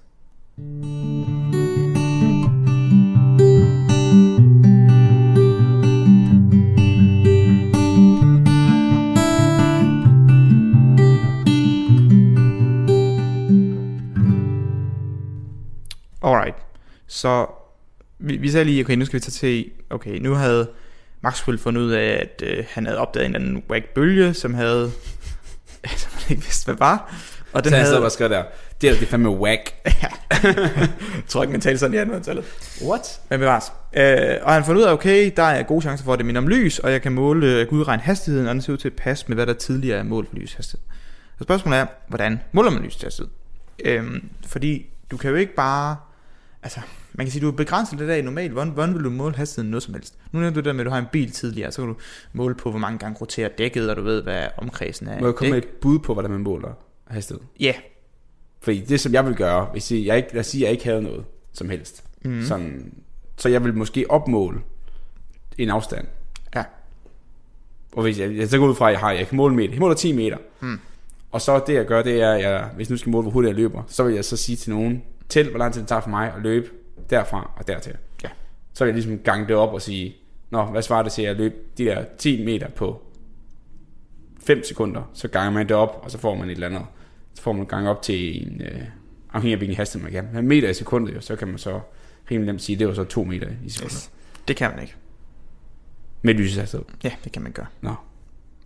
Speaker 2: Alright, så vi, vi sagde lige, okay, nu skal vi tage til, okay, nu havde Maxwell fundet ud af, at øh, han havde opdaget en eller anden whack bølge, som havde, som han ikke vidste, hvad var. Og den
Speaker 6: så jeg
Speaker 2: havde,
Speaker 6: og skriver der, det er det fandme whack.
Speaker 2: jeg tror ikke, man talte sådan i 1800-tallet.
Speaker 6: What?
Speaker 2: Men bevares. Øh, og han fandt ud af, okay, der er gode chancer for, at det minder om lys, og jeg kan måle, jeg kan udregne hastigheden, og den ser ud til at passe med, hvad der tidligere er målt for lyshastighed. Så spørgsmålet er, hvordan måler man lyshastighed? Øhm, fordi du kan jo ikke bare, altså, man kan sige, du er begrænset lidt af normalt, hvordan, hvordan vil du måle hastigheden noget som helst? Nu nævnte du det med, at du har en bil tidligere, så kan du måle på, hvor mange gange roterer dækket, og du ved, hvad omkredsen er.
Speaker 6: Må jeg komme med et bud på, hvordan man måler hastighed?
Speaker 2: Ja,
Speaker 6: Fordi det, som jeg vil gøre, hvis jeg, jeg ikke, lad os sige, at jeg ikke havde noget som helst, mm. sådan, så jeg vil måske opmåle en afstand.
Speaker 2: ja,
Speaker 6: Og hvis jeg, jeg så går ud fra, at jeg har, jeg kan måle meter. Jeg måler 10 meter.
Speaker 2: Mm.
Speaker 6: Og så det jeg gør, det er, at jeg, hvis nu skal måle, hvor hurtigt jeg løber, så vil jeg så sige til nogen, tæl, hvor lang tid det tager for mig at løbe derfra og dertil.
Speaker 2: Ja.
Speaker 6: Så vil jeg ligesom gange det op og sige, Nå, hvad svarer det til at løbe de der 10 meter på 5 sekunder? Så ganger man det op, og så får man et eller andet. Så får man gang op til en, øh, afhængig af hvilken hastighed man kan. Men meter i sekundet, jo, så kan man så rimelig nemt sige, det var så 2 meter i sekundet. Yes.
Speaker 2: det kan man ikke.
Speaker 6: Med lyshastighed.
Speaker 2: Ja, det kan man gøre.
Speaker 6: Nå.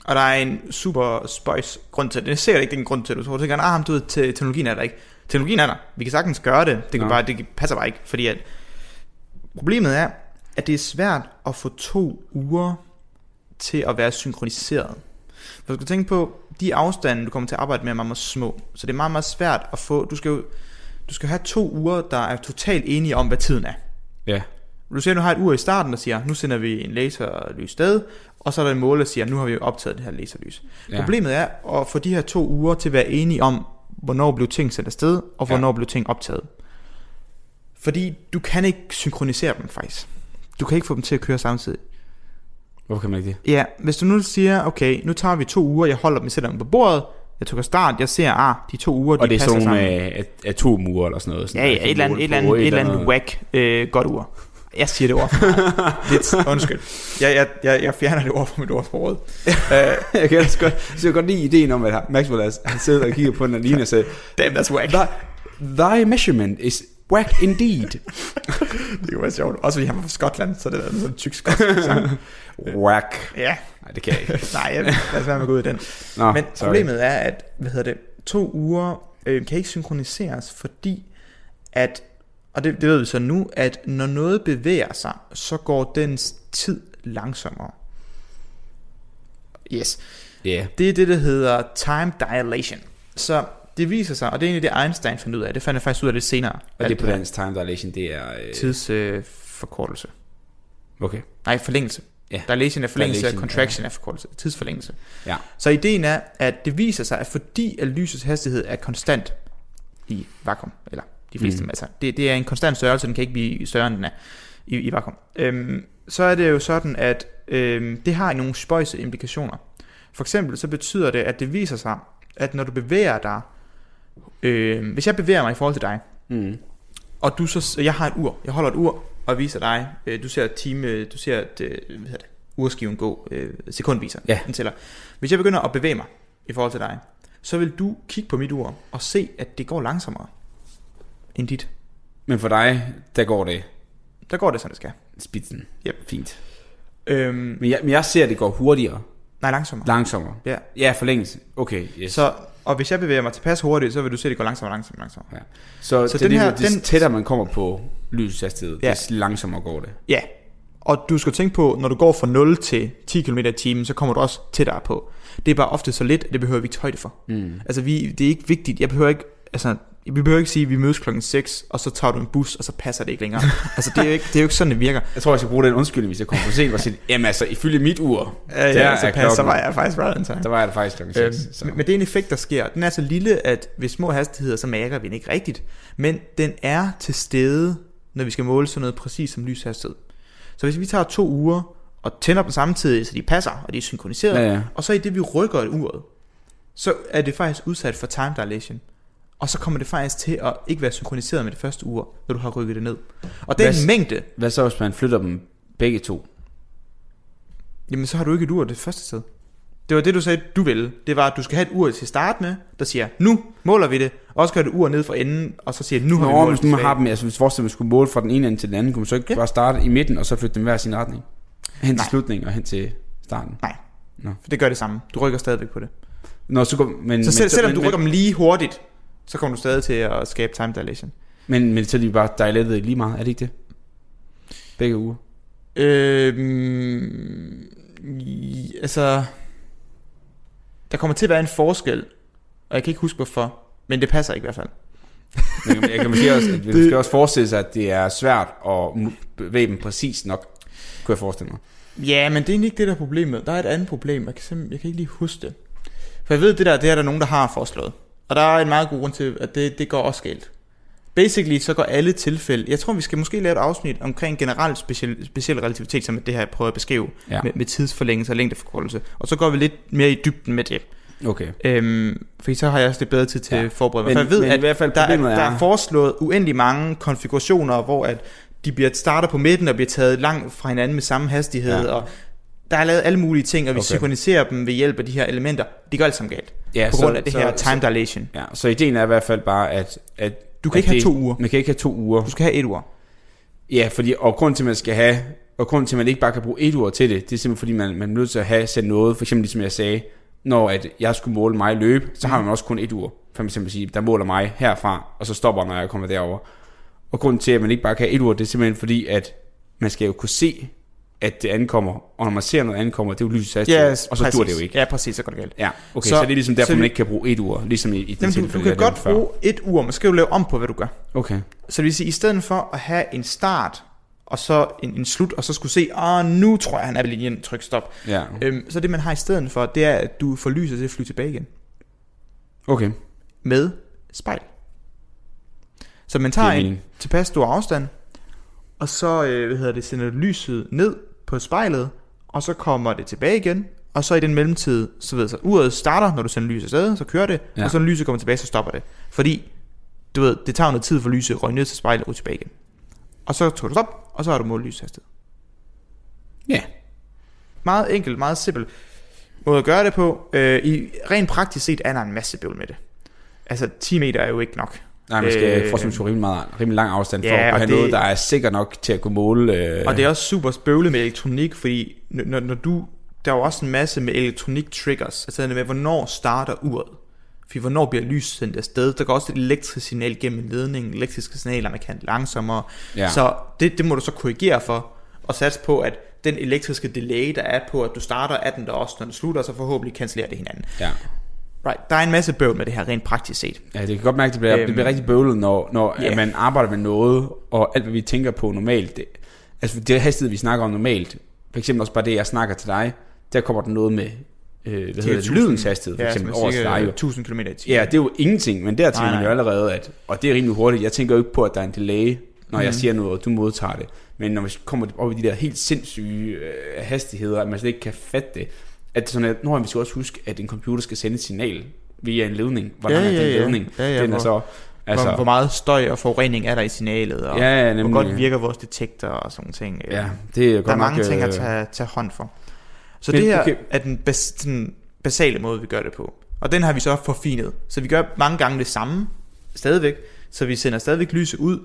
Speaker 2: Og der er en super spøjs grund til det. Det er sikkert ikke den grund til, at du tænker, ah, du ved, te- teknologien er der ikke. Teknologien er der. Vi kan sagtens gøre det. Det, kan
Speaker 6: Nå.
Speaker 2: bare, det passer bare ikke, fordi at problemet er, at det er svært at få to uger til at være synkroniseret. For du skal tænke på, de afstande, du kommer til at arbejde med, er meget, meget små. Så det er meget, meget svært at få... Du skal jo du skal have to uger, der er totalt enige om, hvad tiden er.
Speaker 6: Ja.
Speaker 2: Du ser, at du har et ur i starten, der siger, nu sender vi en laserlys sted, og så er der en måler, der siger, nu har vi optaget det her laserlys.
Speaker 6: Ja.
Speaker 2: Ja. Problemet er at få de her to uger til at være enige om, hvornår blev ting sendt afsted, og hvornår ja. blev ting optaget. Fordi du kan ikke synkronisere dem faktisk. Du kan ikke få dem til at køre samtidig.
Speaker 6: Hvorfor kan man ikke det?
Speaker 2: Ja, hvis du nu siger, okay, nu tager vi to uger, jeg holder dem, sætter dem på bordet, jeg trykker start, jeg ser, ah, de to uger, de
Speaker 6: Og det er
Speaker 2: passer
Speaker 6: sådan nogle
Speaker 2: sammen.
Speaker 6: atomure eller sådan noget. Sådan,
Speaker 2: Ja, ja, et eller andet, et eller andet, et eller andet whack øh, godt ur. Jeg siger det ord for meget. Lidt, undskyld. Jeg, jeg, jeg, jeg fjerner det ord fra mit ordsprog. uh,
Speaker 6: jeg kan ellers godt, så jeg godt lide ideen om, at Maxwell er- han sidder og kigger på den alene og siger,
Speaker 2: damn, that's whack.
Speaker 6: thy, thy measurement is whack indeed.
Speaker 2: Det kunne være sjovt. Også fordi han var fra Skotland, så det er sådan en tyk skotsk sang.
Speaker 6: whack.
Speaker 2: Ja,
Speaker 6: Nej, det kan jeg ikke.
Speaker 2: nej, jeg, lad os være med at gå ud i den.
Speaker 6: Nå,
Speaker 2: Men
Speaker 6: sorry.
Speaker 2: problemet er, at hvad hedder det, to uger øh, kan ikke synkroniseres, fordi at, og det, det ved vi så nu, at når noget bevæger sig, så går dens tid langsommere. Yes.
Speaker 6: Ja.
Speaker 2: Det er det, der hedder time dilation. Så det viser sig, og det er egentlig det Einstein fandt ud af, det fandt jeg faktisk ud af det senere.
Speaker 6: Og det på dansk time dilation, det er... Øh,
Speaker 2: Tidsforkortelse. Øh,
Speaker 6: okay.
Speaker 2: Nej, forlængelse.
Speaker 6: Ja.
Speaker 2: Dilation er forlængelse,
Speaker 6: Dilation,
Speaker 2: contraction er forkortelse. Tidsforlængelse.
Speaker 6: Ja.
Speaker 2: Så ideen er, at det viser sig, at fordi at lysets hastighed er konstant i vakuum, eller de fleste, Mm. altså, det, det er en konstant størrelse, den kan ikke blive større end den er i, i vakuum. Øhm, så er det jo sådan, at øhm, det har nogle spøjse implikationer. For eksempel så betyder det, at det viser sig, at når du bevæger dig, øh, hvis jeg bevæger mig i forhold til dig,
Speaker 6: Mm.
Speaker 2: og du så, jeg har et ur, jeg holder et ur og viser dig, øh, du ser time, du ser et, øh, hvad hedder det, urskiven gå, øh, sekundviser,
Speaker 6: Ja.
Speaker 2: den tæller. Hvis jeg begynder at bevæge mig i forhold til dig, så vil du kigge på mit ur og se, at det går langsommere end dit.
Speaker 6: Men for dig, der går det
Speaker 2: Der går det, som det skal.
Speaker 6: spidsen.
Speaker 2: Yep.
Speaker 6: Fint.
Speaker 2: Øhm,
Speaker 6: Men jeg, men jeg ser, at det går hurtigere.
Speaker 2: nej, langsommere.
Speaker 6: Langsommere.
Speaker 2: Ja.
Speaker 6: Ja, forlængelse. Okay, yes.
Speaker 2: Så, og hvis jeg bevæger mig tilpas hurtigt, så vil du se, at det går langsommere, langsommere, langsommere.
Speaker 6: Ja. Så,
Speaker 2: Så den
Speaker 6: her, det, den... tættere man kommer på lyshastighed,
Speaker 2: Ja.
Speaker 6: ja. des langsommere går det.
Speaker 2: Ja, og du skal tænke på, når du går fra 0 til 10 km i timen, så kommer du også tættere på. Det er bare ofte så lidt, at det behøver vi ikke højde for.
Speaker 6: Mm.
Speaker 2: Altså, vi, det er ikke vigtigt. Jeg behøver ikke, altså, vi behøver ikke sige, at vi mødes klokken 6, og så tager du en bus, og så passer det ikke længere. altså, det er jo ikke, det er jo ikke sådan, det virker.
Speaker 6: Jeg tror, jeg skal bruge den undskyldning, hvis jeg kommer for sent, og sige, jamen altså, ifølge mit ur,
Speaker 2: Ja,
Speaker 6: der
Speaker 2: ja, så,
Speaker 6: er
Speaker 2: passer, så var jeg faktisk right on time.
Speaker 6: der var jeg faktisk klokken
Speaker 2: Øhm,
Speaker 6: 6. Så.
Speaker 2: men men det er en effekt, der sker. Den er så lille, at ved små hastigheder, så mærker vi den ikke rigtigt. Men den er til stede, når vi skal måle sådan noget præcis som lyshastighed. Så hvis vi tager to uger, og tænder dem samtidig, så de passer, og de er synkroniseret,
Speaker 6: Ja, ja.
Speaker 2: og så i det, vi rykker et uret, så er det faktisk udsat for time dilation. Og så kommer det faktisk til at ikke være synkroniseret med det første ur, når du har rykket det ned. Og den
Speaker 6: Hvad
Speaker 2: mængde,
Speaker 6: Hvad så, hvis man flytter dem begge to?
Speaker 2: jamen så har du ikke et ur det første sted. Det var det, du sagde, du ville. Det var, at du skal have et ur til at starte med, der siger, nu måler vi det. Og så gør det ur ned for enden, og så siger, nu har vi
Speaker 6: Nå,
Speaker 2: målt
Speaker 6: hvis nu man har dem, altså hvis forestiller man skulle måle fra den ene ende til den anden, kunne man så ikke
Speaker 2: Ja.
Speaker 6: bare starte i midten, og så flytte dem hver sin retning? Hen til
Speaker 2: Nej.
Speaker 6: slutningen og hen til starten.
Speaker 2: Nej.
Speaker 6: Nå.
Speaker 2: For det gør det samme. Du rykker stadigvæk på det.
Speaker 6: Nå, så går, men,
Speaker 2: Så selv, selvom
Speaker 6: men,
Speaker 2: du
Speaker 6: men,
Speaker 2: rykker dem lige hurtigt, så kommer du stadig til at skabe time dilation.
Speaker 6: Men, men så er de bare dilated lige meget, er det ikke det? Begge uger.
Speaker 2: Øhm, altså, der kommer til at være en forskel, og jeg kan ikke huske hvorfor, men det passer ikke i hvert fald.
Speaker 6: Men jeg kan måske også, det... Skal også forestille sig, at det er svært at bevæge dem præcis nok, kunne jeg forestille mig.
Speaker 2: Ja, men det er ikke det, der er problemet. Der er et andet problem. Jeg kan, jeg kan ikke lige huske det. For jeg ved, det der, det er der nogen, der har foreslået. Og der er en meget god grund til, at det, det går også galt. Basically, så går alle tilfælde... Jeg tror, vi skal måske lave et afsnit omkring generelt speciel, speciel relativitet, som det her, jeg prøver at beskrive,
Speaker 6: Ja.
Speaker 2: med, med tidsforlængelse og længdeforkortelse. Og så går vi lidt mere i dybden med det.
Speaker 6: Okay.
Speaker 2: Øhm, fordi så har jeg også lidt bedre tid til
Speaker 6: Ja.
Speaker 2: at forberede mig.
Speaker 6: Men-
Speaker 2: For jeg ved,
Speaker 6: men i
Speaker 2: at
Speaker 6: hvert fald
Speaker 2: der, er, der
Speaker 6: er-
Speaker 2: foreslået uendelig mange konfigurationer, hvor at de bliver starter på midten og bliver taget langt fra hinanden med samme hastighed,
Speaker 6: ja.
Speaker 2: og der er lavet alle mulige ting, og vi
Speaker 6: Okay.
Speaker 2: synkroniserer dem ved hjælp af de her elementer. Det gør alt sammen galt.
Speaker 6: Ja,
Speaker 2: på grund af det her
Speaker 6: så,
Speaker 2: time dilation.
Speaker 6: Ja, så ideen er i hvert fald bare, at... at
Speaker 2: Du kan
Speaker 6: at
Speaker 2: ikke have
Speaker 6: det-
Speaker 2: to uger.
Speaker 6: Man kan ikke have to uger.
Speaker 2: Du skal have et ur.
Speaker 6: Ja, fordi, og grund til, at man skal have, og grund til, at man ikke bare kan bruge et ord til det, det er simpelthen, fordi man, man er nødt til at have sendt noget, for eksempel ligesom jeg sagde, når at jeg skulle måle mig løbe, så har man også kun et ur. For eksempel sige, der måler mig herfra, og så stopper, når jeg kommer derover. Og grunden til, at man ikke bare kan have et ur, det er simpelthen fordi, at man skal jo kunne se, at det ankommer, og når man ser noget ankommer, det er jo lysets hastighed, og så dur det jo ikke.
Speaker 2: Ja, præcis, så går det galt.
Speaker 6: Ja, okay, så,
Speaker 2: Så-
Speaker 6: det er ligesom derfor,
Speaker 2: så
Speaker 6: man ikke kan bruge et ur, ligesom i, i det tilfælde,
Speaker 2: du kan godt
Speaker 6: før.
Speaker 2: bruge et ur, men skal du lave om på, hvad du gør.
Speaker 6: Okay,
Speaker 2: Så det vil sige, i stedet for at have en start, og så en, en slut, og så skulle se, ah, nu tror jeg, han er ved linjen, tryk stop.
Speaker 6: ja,
Speaker 2: Øhm, så det, man har i stedet for, det er, at du får lyset til at flyve tilbage igen.
Speaker 6: okay,
Speaker 2: Med spejl. Så man tager
Speaker 6: er
Speaker 2: en tilpas stor afstand, og så øh, hvad hedder det, sender lyset ned på spejlet, og så kommer det tilbage igen, og så i den mellemtid, så ved du, så uret starter, når du sender lyset afsted, så kører det,
Speaker 6: Ja.
Speaker 2: og så når lyset kommer tilbage, så stopper det. Fordi, du ved, det tager noget tid for lyset at røge ned til spejlet og tilbage igen. Og så trykker du stop, og så har du målt lyshastighed.
Speaker 6: ja,
Speaker 2: Meget enkelt, meget simpelt måde at gøre det på. Øh, I rent praktisk set er der en masse bøvl med det. Altså 10 meter er jo ikke nok.
Speaker 6: Nej, man skal
Speaker 2: Øh,
Speaker 6: forstå rimelig, meget, rimelig lang afstand for
Speaker 2: Ja,
Speaker 6: at have
Speaker 2: det-
Speaker 6: noget, der er sikker nok til at kunne måle. Øh,
Speaker 2: Og det er også super bøvlet med elektronik, fordi når, når du, der er jo også en masse med elektronik triggers, altså det med, hvornår starter uret. Fordi hvornår bliver lys sendt afsted? Der går også et elektrisk signal gennem en ledning. Elektriske signaler man kan langsommere.
Speaker 6: Ja.
Speaker 2: Så det, det må du så korrigere for, og satse på, at den elektriske delay, der er på, at du starter, er den der også, når den slutter, så forhåbentlig cancellerer det hinanden.
Speaker 6: ja.
Speaker 2: Right. Der er en masse bøvl med det her, rent praktisk set.
Speaker 6: ja, det kan godt mærke, at det bliver, øhm, det bliver rigtig bøvlet, når, når yeah. man arbejder med noget, og alt, hvad vi tænker på normalt. Det, altså det hastighed, vi snakker om normalt, for eksempel også bare det, jeg snakker til dig, der kommer der noget med, øh, hvad hedder det,
Speaker 2: 1000.
Speaker 6: lydens hastighed, for
Speaker 2: Ja,
Speaker 6: eksempel,
Speaker 2: er
Speaker 6: over til dig
Speaker 2: cirka
Speaker 6: jo.
Speaker 2: 1000 km i timen.
Speaker 6: Ja, det er jo ingenting, men der tænker man jo allerede, at, og det er rimelig hurtigt, jeg tænker jo ikke på, at der er en delay, når mm. jeg
Speaker 2: Mhm.
Speaker 6: siger noget, og du modtager det. Men når vi kommer op i de der helt sindssyge øh, hastigheder, at man slet ikke kan fatte det, at sådan, at når vi skal også huske, at en computer skal sende et signal via en ledning. Hvor
Speaker 2: Ja,
Speaker 6: lang er
Speaker 2: ja,
Speaker 6: den
Speaker 2: ja.
Speaker 6: ledning?
Speaker 2: Ja, ja,
Speaker 6: den er så...
Speaker 2: Altså, hvor, hvor meget støj og forurening er der i signalet, og
Speaker 6: ja, ja,
Speaker 2: hvor godt virker vores detektor og sådan ting.
Speaker 6: Ja, det er godt
Speaker 2: der er mange
Speaker 6: nok,
Speaker 2: ting at
Speaker 6: øh,
Speaker 2: tage, tage hånd for. Så
Speaker 6: Men
Speaker 2: det her
Speaker 6: okay.
Speaker 2: er den bas, sådan basale måde, vi gør det på. Og den har vi så forfinet. Så vi gør mange gange det samme, stadigvæk. Så vi sender stadigvæk lyset ud,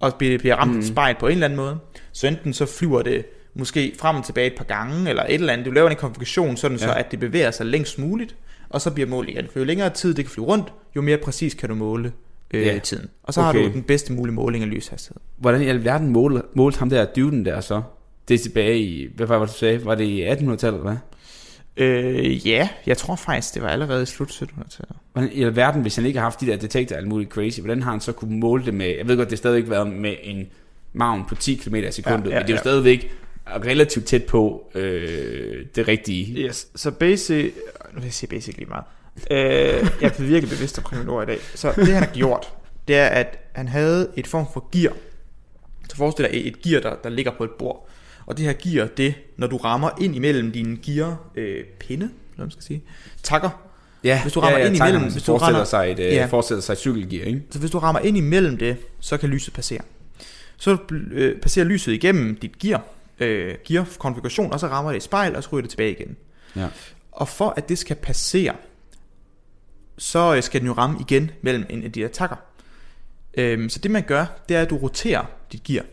Speaker 2: og bliver, ramt mm. spejl på en eller anden måde. Så enten så flyver det måske frem og tilbage et par gange, eller et eller andet. Du laver en konfiguration, sådan ja. så at det bevæger sig længst muligt, og så bliver målet igen. For jo længere tid det kan flyve rundt, jo mere præcis kan du måle øh,
Speaker 6: Ja.
Speaker 2: tiden. Og så okay. Har du den bedste mulige måling af lyshastighed.
Speaker 6: Hvordan i alverden målte, målte ham der dyven der så? Det er tilbage i, hvad var det, du sagde? Var det i 1800-tallet, eller hvad?
Speaker 2: Øh, ja, jeg tror faktisk, det var allerede i slut 1700-tallet.
Speaker 6: Hvordan i alverden, hvis han ikke har haft de der detektorer alt muligt crazy, hvordan har han så kunne måle det med, jeg ved godt, det har stadigvæk været med en maven på 10 km i sekundet,
Speaker 2: ja,
Speaker 6: ja, men det er jo
Speaker 2: ja.
Speaker 6: stadigvæk relativt tæt på øh, det rigtige.
Speaker 2: Yes, så basic... Nu vil jeg sige basic lige meget. Øh, jeg er virkelig bevidst omkring min ord i dag. Så det han har gjort, det er, at han havde et form for gear. Så forestil dig et gear, der, der ligger på et bord. Og det her gear, det, når du rammer ind imellem dine gear øh, pinde, eller man skal sige, takker.
Speaker 6: Ja,
Speaker 2: Hvis du rammer ind imellem-
Speaker 6: hvis du forestiller
Speaker 2: render-
Speaker 6: sig et, øh,
Speaker 2: Ja.
Speaker 6: forestiller sig et cykelgear, ikke?
Speaker 2: Så hvis du rammer ind imellem det, så kan lyset passere. Så øh, passerer lyset igennem dit gear, øh, gear-konfiguration, og så rammer det et spejl, og så ryger det tilbage igen.
Speaker 6: Ja.
Speaker 2: Og for at det skal passere, så øh, skal den jo ramme igen mellem en af de der takker. Øhm, så det man gør, det er, at du roterer dit gear.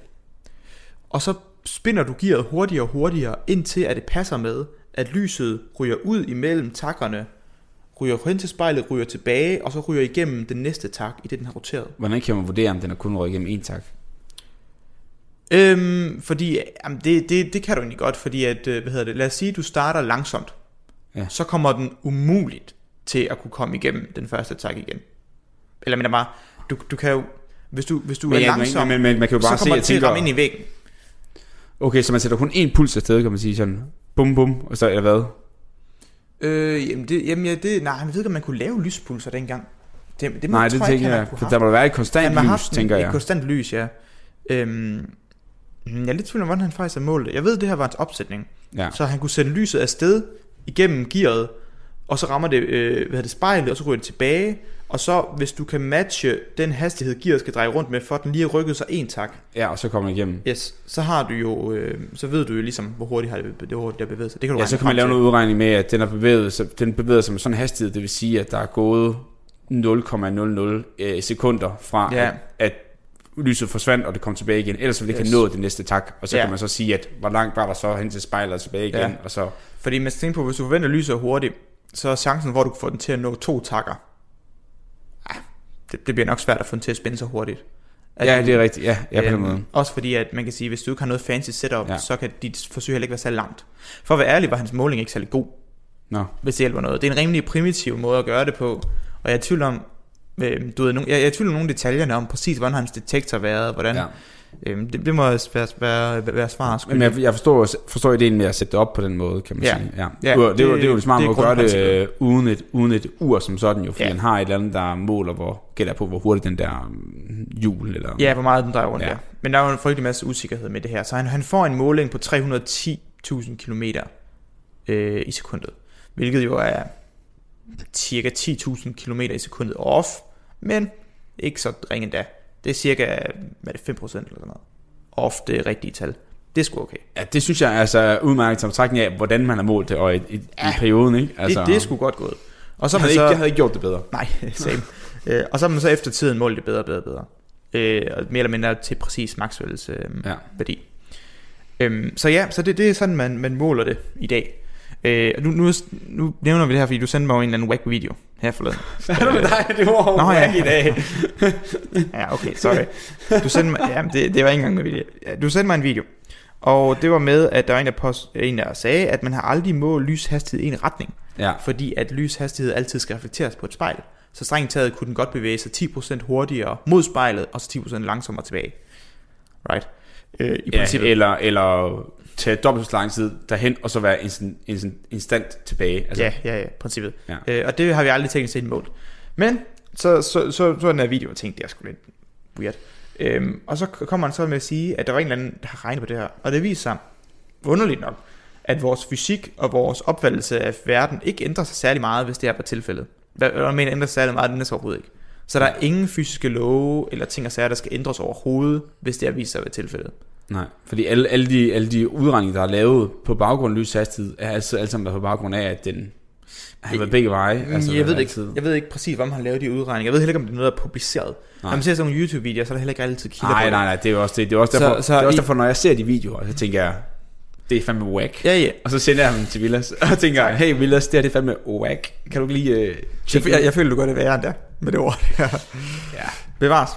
Speaker 2: Og så spinder du gearet hurtigere og hurtigere, indtil at det passer med, at lyset ryger ud imellem takkerne, ryger hen til spejlet, ryger tilbage, og så ryger igennem den næste tak, i det den har roteret.
Speaker 6: Hvordan kan man vurdere, om den er kun røget igennem en tak?
Speaker 2: Øhm, fordi, jamen det, det, det kan du egentlig godt, fordi at, øh, hvad hedder det, lad os sige, at du starter langsomt.
Speaker 6: Ja.
Speaker 2: Så kommer den umuligt til at kunne komme igennem den første tak igen. Eller men bare, du, du kan jo, hvis du, hvis du
Speaker 6: Men
Speaker 2: er
Speaker 6: ja,
Speaker 2: langsom,
Speaker 6: men- men man kan jo bare
Speaker 2: så kommer
Speaker 6: se,
Speaker 2: det til
Speaker 6: jeg
Speaker 2: at
Speaker 6: tænker-
Speaker 2: ramme ind i væggen.
Speaker 6: Okay, så man sætter kun én puls afsted, kan man sige sådan, bum bum, og så eller hvad?
Speaker 2: Øh, jamen, det, jamen ja, det, nej, jeg ved ikke, om man kunne lave lyspulser dengang. Det, det
Speaker 6: Nej, det
Speaker 2: tror
Speaker 6: tænker jeg, for der må være et konstant
Speaker 2: har
Speaker 6: lys,
Speaker 2: haft en-
Speaker 6: tænker
Speaker 2: et
Speaker 6: jeg.
Speaker 2: konstant lys, ja. Øhm, jeg er lidt tvivl om, hvordan han faktisk har målt det. Jeg ved, det her var hans opsætning.
Speaker 6: Ja.
Speaker 2: Så han kunne sende lyset afsted igennem gearet, og så rammer det, øh, hvad det spejlet, og så ryger det tilbage. Og så, hvis du kan matche den hastighed, gearet skal dreje rundt med, for at den lige har rykket sig en tak,
Speaker 6: Ja, og så kommer den igennem.
Speaker 2: yes, så har du jo, øh, så ved du jo ligesom, hvor hurtigt har det, hvor hurtigt det har bevæget sig. Det kan du
Speaker 6: Ja, så kan man lave
Speaker 2: til.
Speaker 6: noget udregning med, at den, er bevæget, sig, den bevæger sig med sådan en hastighed, det vil sige, at der er gået 0,00 øh, sekunder fra,
Speaker 2: Ja.
Speaker 6: at, at lyset forsvandt, og det kom tilbage igen. Ellers ville det ikke
Speaker 2: Yes.
Speaker 6: have nået det næste tak. Og så
Speaker 2: Ja.
Speaker 6: kan man så sige, at hvor langt var der så hen til spejlet og tilbage igen.
Speaker 2: Ja.
Speaker 6: Og så,
Speaker 2: Fordi man skal tænke på, hvis du forventer lyset hurtigt, så er chancen, hvor du kan få den til at nå to takker. Ah, det, det bliver nok svært at få den til at spænde så hurtigt. At
Speaker 6: ja, det er rigtigt. Ja, ja på den
Speaker 2: Øhm,
Speaker 6: måde.
Speaker 2: Også fordi, at man kan sige, hvis du ikke har noget fancy setup,
Speaker 6: ja.
Speaker 2: så kan dit forsøg heller ikke være særlig langt. For at være ærlig, var hans måling ikke særlig god,
Speaker 6: Nå.
Speaker 2: hvis det hjælper noget. Det er en rimelig primitiv måde at gøre det på, og jeg er i tvivl om, øh, du ved, jeg, jeg er i tvivl om nogle detaljerne om præcis, hvordan hans detektor været, hvordan,
Speaker 6: Ja.
Speaker 2: øhm, det, det må være, være, være, svar
Speaker 6: Men jeg, jeg forstår, forstår ideen med at sætte det op på den måde, kan man
Speaker 2: Ja.
Speaker 6: sige. Ja.
Speaker 2: Ja,
Speaker 6: det, det, det, er jo-
Speaker 2: det-
Speaker 6: det jo en smart måde at gøre det øh, uden et, uden et ur som sådan jo, fordi
Speaker 2: Ja.
Speaker 6: han har et eller andet, der måler, hvor gætter på, hvor hurtigt den der mm, hjul, eller...
Speaker 2: Ja, hvor meget den drejer rundt,
Speaker 6: Ja.
Speaker 2: ja. Men der er jo en frygtelig masse usikkerhed med det her. Så han, han får en måling på 310.000 km øh, i sekundet. Hvilket jo er cirka 10.000 km i sekundet off. Men ikke så ringe endda. Det er cirka, hvad er det, 5% eller sådan noget. Off det rigtige tal. Det er sgu okay.
Speaker 6: Ja, det synes jeg er altså udmærket som betragtning af, hvordan man har målt det, og i, i, ja. i perioden, ikke?
Speaker 2: Altså, det, det er sgu godt gået. Og så
Speaker 6: jeg
Speaker 2: har
Speaker 6: havde,
Speaker 2: man
Speaker 6: ikke,
Speaker 2: så...
Speaker 6: jeg havde ikke gjort det bedre.
Speaker 2: Nej, same. øh, og så har man så efter tiden målt det bedre og bedre bedre. Øh, og mere eller mindre til præcis Maxwells øh,
Speaker 6: ja.
Speaker 2: værdi. Øhm, så ja, så det, det er sådan, man, man måler det i dag. Øh, nu, nu, nu nævner vi det her, fordi du sendte mig jo en eller anden whack video her forleden.
Speaker 6: Hvad er det med dig? Det var
Speaker 2: Nå, ja.
Speaker 6: i dag.
Speaker 2: Ja, okay, sorry. Du sendte mig, ja, det, det var ikke engang med video. Du sendte mig en video. Og det var med, at der var en, der, post, en, der sagde, at man har aldrig målt lyshastighed i en retning.
Speaker 6: Ja.
Speaker 2: fordi at lyshastighed altid skal reflekteres på et spejl. Så strengt taget kunne den godt bevæge sig 10% hurtigere mod spejlet, og så 10% langsommere tilbage. Right? Øh, I
Speaker 6: ja
Speaker 2: princippet.
Speaker 6: eller, eller tage dobbelt så lang tid derhen, og så være instant, instant, instant tilbage. Altså,
Speaker 2: Ja, ja, ja, princippet.
Speaker 6: Ja.
Speaker 2: Øh, og det har vi aldrig teknisk set målt. Men så, så, så, så den her video, og tænkte, det er sgu lidt weird. Øhm, og så kommer han så med at sige, at der var en eller anden, der har regnet på det her. Og det viser sig, underligt nok, at vores fysik og vores opfattelse af verden ikke ændrer sig særlig meget, hvis det er på tilfældet. Hvad jeg mener ændrer sig særlig meget, den er så overhovedet ikke. Så der er ingen fysiske love eller ting og sager, der skal ændres overhovedet, hvis det er vist sig at være tilfældet.
Speaker 6: Nej, fordi alle, alle, de, alle de udregninger, der er lavet på baggrund af lyshastighed, er altid alle sammen på baggrund af, at den har været begge veje.
Speaker 2: Altså, jeg, ved ikke,
Speaker 6: altid-
Speaker 2: jeg ved ikke præcis, hvordan han lavede de udregninger. Jeg ved heller ikke, om det er noget, der er publiceret.
Speaker 6: Nej.
Speaker 2: Når man ser sådan nogle YouTube-videoer, så er der heller ikke altid kilder
Speaker 6: Nej,
Speaker 2: på
Speaker 6: nej, nej, det er også, det, det er også
Speaker 2: Så-
Speaker 6: derfor,
Speaker 2: så
Speaker 6: det er også derfor, når jeg ser de videoer, så tænker jeg, det er fandme whack.
Speaker 2: Ja, ja.
Speaker 6: Og så sender jeg dem til Villas, og tænker, hey Villas, det her det er fandme whack. Kan du lige uh,
Speaker 2: Jeg, jeg, jeg føler, du gør det værre end der, med det ord. Ja. Bevares.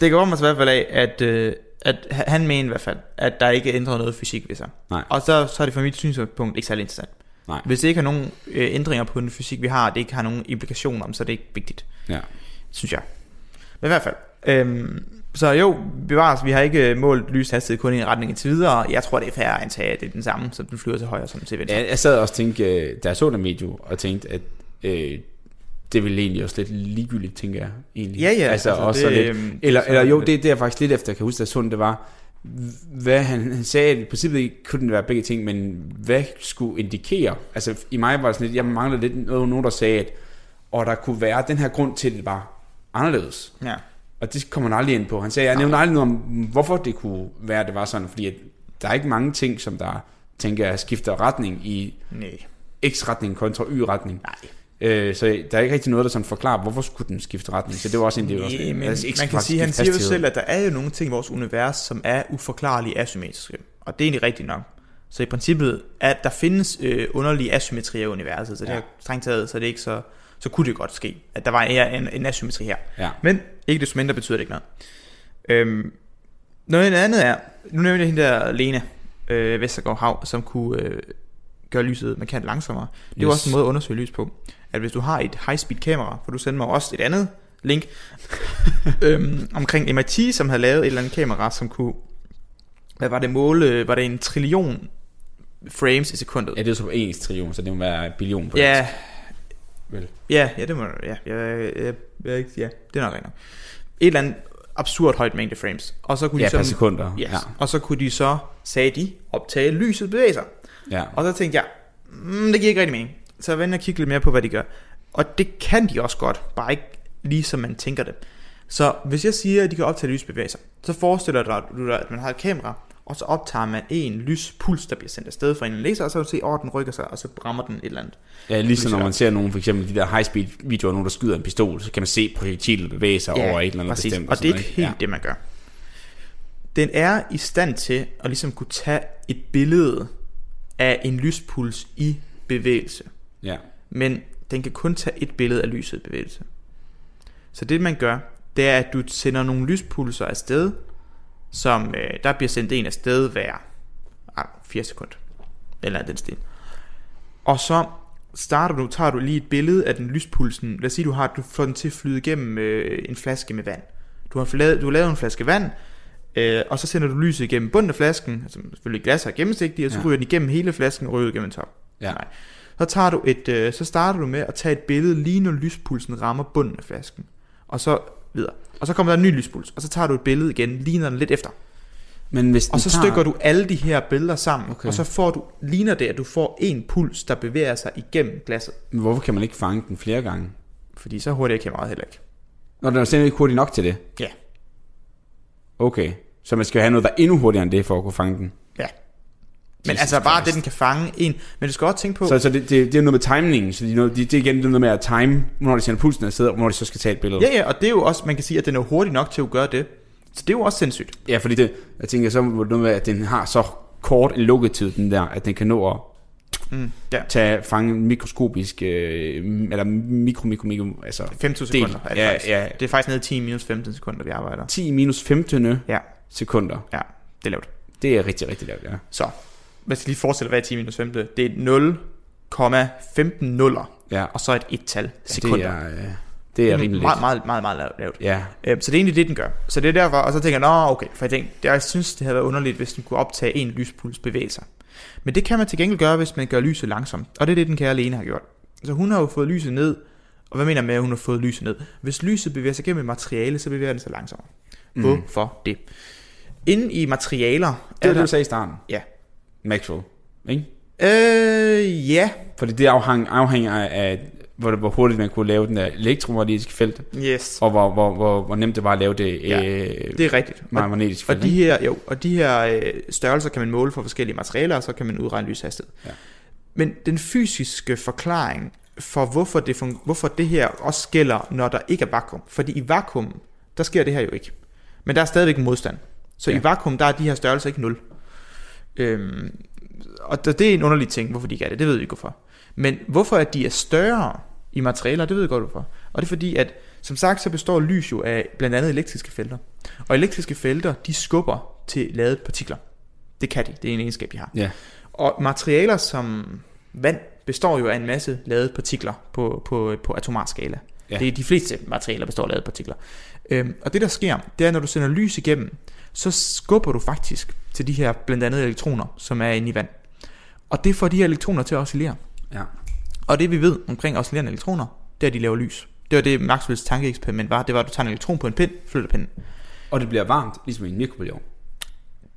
Speaker 2: Det går mig i hvert fald af, at, øh, at han mener i hvert fald, at der ikke er ændret noget fysik ved sig.
Speaker 6: Nej.
Speaker 2: Og så, så er det fra mit synspunkt ikke særlig interessant.
Speaker 6: Nej.
Speaker 2: Hvis det ikke har nogen øh, ændringer på den fysik, vi har, og det ikke har nogen implikationer, så er det ikke vigtigt,
Speaker 6: Ja.
Speaker 2: synes jeg. Men i hvert fald. Øhm, så jo, bevares, vi har ikke øh, målt lys hastighed kun i en retning indtil videre. Jeg tror, det er fair at antage, at det er den samme, så den flyver til højre som til venstre.
Speaker 6: Ja, jeg sad også og tænkte, øh, da jeg så den video, og tænkte, at øh, det ville egentlig også lidt ligegyldigt, tænker jeg. Egentlig.
Speaker 2: Ja, ja,
Speaker 6: Altså,
Speaker 2: altså,
Speaker 6: også
Speaker 2: det,
Speaker 6: lidt,
Speaker 2: øhm,
Speaker 6: eller, eller
Speaker 2: er
Speaker 6: jo,
Speaker 2: det-
Speaker 6: det, det er faktisk lidt efter, jeg kan huske, så den, det var, hvad han, han sagde, at i princippet kunne den være begge ting, men hvad skulle indikere? Altså, i mig var det sådan lidt, jeg manglede lidt noget, nogen, der sagde, at og der kunne være den her grund til, at det var anderledes.
Speaker 2: Ja.
Speaker 6: Og det kommer han aldrig ind på. Han sagde, jeg nævnte aldrig noget om, hvorfor det kunne være, at det var sådan, fordi at der er ikke mange ting, som der, tænker jeg, skifter retning i
Speaker 2: Nej.
Speaker 6: X-retning kontra Y-retning.
Speaker 2: Nej.
Speaker 6: Øh, så der er ikke rigtig noget, der sådan forklarer, hvorfor skulle den skifte retning. Så det var også en del. også,
Speaker 2: Nej, men
Speaker 6: altså, ikke
Speaker 2: man kan sige, han siger jo selv, at der er jo nogle ting i vores univers, som er uforklarlige asymmetriske. Og det er egentlig rigtigt nok. Så i princippet, at der findes øh, underlige asymmetrier i universet, så det
Speaker 6: Ja.
Speaker 2: er strengt taget, så det er ikke så, så kunne det godt ske, at der var en, en, asymmetri her.
Speaker 6: Ja.
Speaker 2: Men ikke desto mindre betyder det ikke noget. Øhm, noget andet er, nu nævnte jeg hende der Lene øh, Vestergaard Hav, som kunne øh, gøre lyset markant langsommere. Det er
Speaker 6: Yes.
Speaker 2: også en måde at undersøge lys på. At hvis du har et high-speed kamera, for du sender mig også et andet link, øhm, omkring MIT, som havde lavet et eller andet kamera, som kunne, hvad var det måle, var det en trillion frames i sekundet?
Speaker 6: Ja, det er så på en trillion, så det må være billion på
Speaker 2: Ja.
Speaker 6: Vel.
Speaker 2: ja, ja, det må ja, ja, ja, ja, ja, det er nok rigtigt. nok. Et eller andet absurd højt mængde frames. Og så kunne
Speaker 6: Ja,
Speaker 2: de så,
Speaker 6: per sekunder.
Speaker 2: Yes.
Speaker 6: Ja.
Speaker 2: Og så kunne de så, sagde de, optage lyset bevæge sig.
Speaker 6: ja.
Speaker 2: Og så tænkte jeg, mm, det giver ikke rigtig mening. Så jeg og kigge lidt mere på, hvad de gør. Og det kan de også godt, bare ikke lige som man tænker det. Så hvis jeg siger, at de kan optage lysbevægelser, så forestiller du dig, at man har et kamera, og så optager man en lyspuls, der bliver sendt afsted fra en laser, og så kan du se, at den rykker sig, og så rammer den et eller andet.
Speaker 6: Ja, ligesom når man ser nogle, for eksempel de der high-speed videoer, nogen der skyder en pistol, så kan man se projektilet bevæge sig over et eller andet
Speaker 2: præcis.
Speaker 6: bestemt.
Speaker 2: Og det er ikke helt det, man gør. Den er i stand til at ligesom kunne tage et billede af en lyspuls i bevægelse.
Speaker 6: Ja.
Speaker 2: Men den kan kun tage et billede af lyset i bevægelse. Så det man gør, det er at du sender nogle lyspulser afsted, som øh, der bliver sendt en afsted hver ah, 4 sekunder. Eller den stil. Og så starter du, tager du lige et billede af den lyspulsen. Lad os sige, du har du får den til at flyde igennem øh, en flaske med vand. Du har lavet, du har lavet en flaske vand, øh, og så sender du lyset igennem bunden af flasken, altså selvfølgelig glas er gennemsigtigt, og så
Speaker 6: Ja.
Speaker 2: ryger den igennem hele flasken og ryger igennem top.
Speaker 6: Ja.
Speaker 2: Nej. Så, tager du et, øh, så starter du med at tage et billede lige når lyspulsen rammer bunden af flasken. Og så videre. Og så kommer der en ny lyspuls, og så tager du et billede igen, ligner den lidt efter.
Speaker 6: Men hvis
Speaker 2: Og så
Speaker 6: tager-
Speaker 2: stykker du alle de her billeder sammen,
Speaker 6: Okay.
Speaker 2: og så får du, ligner det, at du får en puls, der bevæger sig igennem glasset.
Speaker 6: Men hvorfor kan man ikke fange den flere gange?
Speaker 2: Fordi så hurtigt er kameraet heller ikke.
Speaker 6: Når den er simpelthen ikke hurtig nok til det?
Speaker 2: Ja.
Speaker 6: Okay. Så man skal have noget, der er endnu hurtigere end det, for at kunne fange den?
Speaker 2: Ja. Men
Speaker 6: Jesus
Speaker 2: altså bare
Speaker 6: Christ.
Speaker 2: det, den kan fange en. Men du skal også tænke på,
Speaker 6: Så, så det, det, det, er noget med timingen, så det er, det, det er igen det er noget med at time, hvornår de sender pulsen afsted, og hvornår de så skal tage et billede.
Speaker 2: ja ja, og det er jo også, man kan sige, at den er hurtig nok til at gøre det. Så det er jo også sindssygt.
Speaker 6: Ja, fordi det, jeg tænker så noget med, at den har så kort en lukketid, den der, at den kan nå at
Speaker 2: Mm. Ja.
Speaker 6: tage, fange en mikroskopisk, øh, eller mikro, mikro, mikro, altså
Speaker 2: 15
Speaker 6: Del.
Speaker 2: sekunder er det
Speaker 6: Ja,
Speaker 2: faktisk.
Speaker 6: ja.
Speaker 2: Det er faktisk nede i 10 minus 15 sekunder, vi arbejder.
Speaker 6: 10 minus 15
Speaker 2: Ja,
Speaker 6: sekunder.
Speaker 2: ja, det er lavt.
Speaker 6: Det er rigtig, rigtig lavt, ja.
Speaker 2: Så, hvis jeg lige forestiller, hvad er 10 minus 15? Det er 0,15 nuller,
Speaker 6: Ja,
Speaker 2: og så et et-tal
Speaker 6: det
Speaker 2: sekunder.
Speaker 6: er, øh, det er rimelig
Speaker 2: meget, meget, meget, meget lavt-.
Speaker 6: Ja,
Speaker 2: Øhm, Så det er egentlig det, den gør. Så det er derfor, og så tænker jeg, nå okay, for jeg tænkte, jeg synes, det havde været underligt, hvis den kunne optage en lyspuls bevæge sig. Men det kan man til gengæld gøre, hvis man gør lyset langsomt. Og det er det, den kære Lene har gjort. Så hun har jo fået lyset ned, og hvad mener jeg med, at hun har fået lyset ned? Hvis lyset bevæger sig gennem et materiale, så bevæger den sig langsommere.
Speaker 6: Mm.
Speaker 2: Hvorfor det? Inde i materialer
Speaker 6: det
Speaker 2: er
Speaker 6: det, du sagde i starten.
Speaker 2: Ja.
Speaker 6: Maxwell, ikke?
Speaker 2: Øh, ja.
Speaker 6: Fordi det afhang, afhænger af, hvor, hvor hurtigt man kunne lave den der elektromagnetiske felt,
Speaker 2: Yes.
Speaker 6: og hvor, hvor, hvor, hvor nemt det var at lave det,
Speaker 2: Ja,
Speaker 6: øh,
Speaker 2: Det er rigtigt.
Speaker 6: Magnetiske felt.
Speaker 2: og de her, jo, og de her øh, størrelser kan man måle for forskellige materialer, og så kan man udregne lyshastighed.
Speaker 6: Ja.
Speaker 2: Men den fysiske forklaring for, hvorfor det, fun- hvorfor det her også gælder, når der ikke er vakuum. Fordi i vakuum, der sker det her jo ikke. Men der er stadigvæk en modstand. Så
Speaker 6: Ja.
Speaker 2: ja. i vakuum, der er de her størrelser ikke nul. Øhm, og det er en underlig ting, hvorfor de ikke er det, det ved vi ikke hvorfor. Men hvorfor at de er større i materialer, det ved jeg godt hvorfor. Og det er fordi, at som sagt, så består lys jo af blandt andet elektriske felter. Og elektriske felter, de skubber til ladede partikler. Det kan de, det er en egenskab, de har.
Speaker 6: Ja.
Speaker 2: Og materialer som vand består jo af en masse ladede partikler på, på, på atomar skala.
Speaker 6: Ja.
Speaker 2: Det er de fleste materialer består af ladede partikler. Øhm, og det der sker, det er, når du sender lys igennem, så skubber du faktisk til de her blandt andet elektroner, som er inde i vand. Og det får de her elektroner til at oscillere.
Speaker 6: Ja.
Speaker 2: Og det vi ved omkring oscillerende elektroner, det er, at de laver lys. Det var det Maxwells tankeeksperiment var. Det var, at du tager en elektron på en pind, flytter pinden.
Speaker 6: Og det bliver varmt, ligesom i en mikrobølgeovn.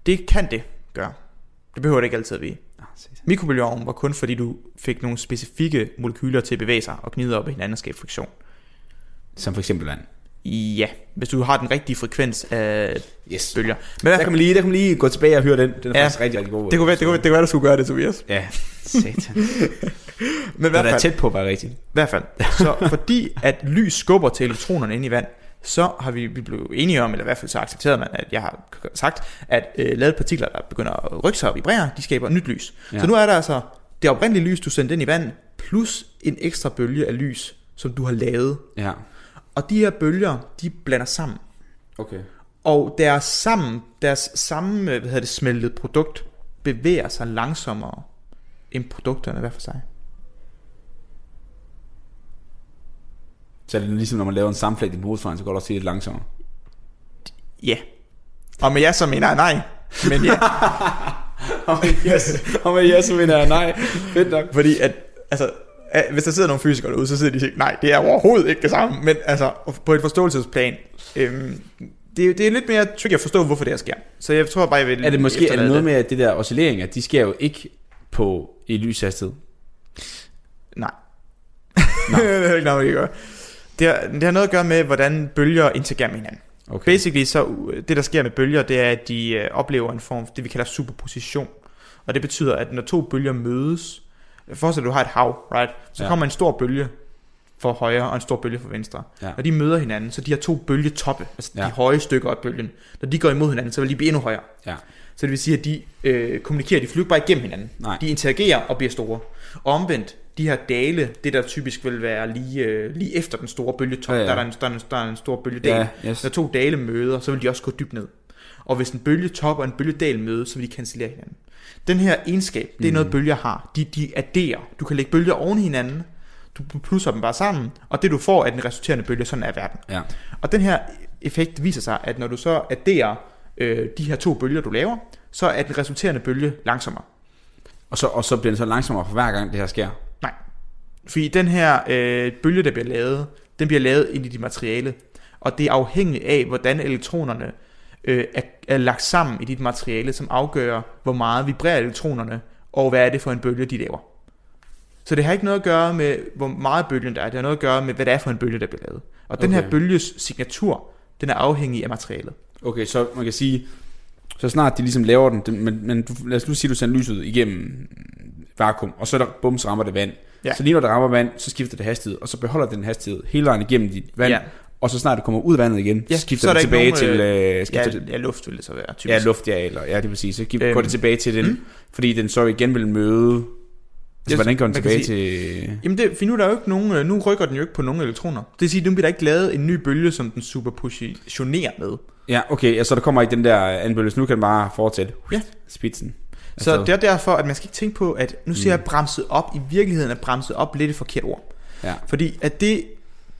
Speaker 2: Det kan det gøre. Det behøver det ikke altid at blive.
Speaker 6: Ah.
Speaker 2: Mikrobølgeovnen var kun fordi du fik nogle specifikke molekyler til at bevæge sig og gnide op i hinanden og skabe friktion.
Speaker 6: Som for eksempel vand.
Speaker 2: Ja, hvis du har den rigtige frekvens af
Speaker 6: Yes.
Speaker 2: bølger. Men
Speaker 6: Der kan man lige, der kan man lige gå tilbage og høre den. Den er
Speaker 2: Ja.
Speaker 6: faktisk rigtig, rigtig god.
Speaker 2: det kunne være, det kunne, det kunne være, du skulle gøre det, Tobias.
Speaker 6: Ja, satan.
Speaker 2: Men i
Speaker 6: Det
Speaker 2: hvert
Speaker 6: er
Speaker 2: fald,
Speaker 6: tæt på at være rigtigt.
Speaker 2: I hvert fald. Så fordi at lys skubber til elektronerne inde i vand, så har vi, vi blevet enige om, eller i hvert fald så accepteret man, at jeg har sagt, at øh, lavede partikler, der begynder at rykke sig og vibrere, de skaber nyt lys.
Speaker 6: Ja.
Speaker 2: Så nu er der altså det oprindelige lys, du sendte ind i vand, plus en ekstra bølge af lys, som du har lavet.
Speaker 6: Ja.
Speaker 2: Og de her bølger, de blander sammen.
Speaker 6: Okay.
Speaker 2: Og deres, sammen, deres samme hvad hedder det, smeltede produkt bevæger sig langsommere end produkterne hver for sig.
Speaker 6: Så er det ligesom, når man laver en sammenflægt i motorvejen, så går det også lidt langsommere.
Speaker 2: Ja. Og med ja, så mener jeg nej. Men ja.
Speaker 6: Og med yes, så mener jeg nej. Fedt nok.
Speaker 2: Fordi at, altså, hvis der sidder nogle fysikere derude, så sidder de og siger, nej, det er overhovedet ikke det samme. Men altså, på et forståelsesplan, øhm, det, er- det er lidt mere tricky at forstå, hvorfor det her sker. Så jeg tror bare, jeg vil
Speaker 6: Er det måske er det noget med, at det der oscilleringer, de sker jo ikke på i lyshastighed?
Speaker 2: Nej. det er ikke noget, vi gør. Det har, det har noget at gøre med, hvordan bølger interagerer med hinanden.
Speaker 6: Okay.
Speaker 2: Basically, så det der sker med bølger, det er, at de uh, oplever en form, det vi kalder superposition. Og det betyder, at når to bølger mødes, forestil dig, du har et hav, right? Så
Speaker 6: Ja.
Speaker 2: kommer en stor bølge for højre og en stor bølge for venstre.
Speaker 6: Ja.
Speaker 2: Når de møder hinanden, så de har to bølgetoppe, altså
Speaker 6: Ja.
Speaker 2: de høje stykker af bølgen. Når de går imod hinanden, så vil de blive endnu højere.
Speaker 6: Ja.
Speaker 2: Så det vil sige, at de øh, kommunikerer, de flyver bare igennem hinanden.
Speaker 6: Nej.
Speaker 2: De interagerer og bliver store. Og omvendt, de her dale, det der typisk vil være lige, øh, lige efter den store bølgetop,
Speaker 6: ja.
Speaker 2: ja. Der, er en, der, er en, der er en stor bølgedal.
Speaker 6: Ja, yes.
Speaker 2: Når to dale møder, så vil de også gå dybt ned. Og hvis en bølgetop og en bølgedal mødes, så vil de cancellere hinanden. Den her egenskab, det er
Speaker 6: Mm.
Speaker 2: noget bølger har. De, de adderer. Du kan lægge bølger oven i hinanden, du plusser dem bare sammen, og det du får af den resulterende bølge, sådan er verden.
Speaker 6: Ja.
Speaker 2: Og den her effekt viser sig, at når du så adderer øh, de her to bølger, du laver, så er den resulterende bølge langsommere.
Speaker 6: Og så, og så bliver den så langsommere for hver gang det her sker.
Speaker 2: Nej. Fordi den her øh, bølge, der bliver lavet, den bliver lavet ind i dit materiale. Og det er afhængigt af, hvordan elektronerne øh, er, er lagt sammen i dit materiale, som afgør, hvor meget vibrerer elektronerne, og hvad er det for en bølge, de laver. Så det har ikke noget at gøre med, hvor meget bølgen der er. Det har noget at gøre med, hvad det er for en bølge, der bliver lavet. Og den
Speaker 6: Okay.
Speaker 2: her bølges signatur, den er afhængig af materialet.
Speaker 6: Okay, så man kan sige, så snart de ligesom laver den, den men, men du, lad os nu sige, du sender lyset igennem vakuum, og så der bums rammer det vand.
Speaker 2: Ja.
Speaker 6: Så lige når det rammer vand, så skifter det hastighed, og så beholder den hastighed hele vejen igennem dit vand,
Speaker 2: Ja.
Speaker 6: Og så snart det kommer ud af vandet igen,
Speaker 2: Ja,
Speaker 6: skifter
Speaker 2: så er
Speaker 6: det tilbage
Speaker 2: nogen,
Speaker 6: til,
Speaker 2: øh,
Speaker 6: øh, skifter
Speaker 2: Ja,
Speaker 6: det,
Speaker 2: ja, luft vil det så være, typisk.
Speaker 6: ja, luft, ja, eller, ja, det vil sige, så giv,
Speaker 2: Øhm,
Speaker 6: går det tilbage til den,
Speaker 2: mm.
Speaker 6: fordi den så igen vil møde, altså, hvordan går den tilbage
Speaker 2: sige-
Speaker 6: til,
Speaker 2: Jamen det, for nu er der jo ikke nogen, øh, nu rykker den jo ikke på nogen elektroner. Det vil sige, at nu bliver der ikke lavet en ny bølge, som den superpositionerer med.
Speaker 6: ja, okay, ja, så der kommer ikke den der anbølge, så nu kan den bare fortsætte,
Speaker 2: Ja.
Speaker 6: spidsen.
Speaker 2: Så det er derfor, at man skal ikke tænke på, at nu siger
Speaker 6: Mm.
Speaker 2: jeg bremset op. I virkeligheden er bremset op lidt et forkert ord.
Speaker 6: Ja.
Speaker 2: Fordi at det,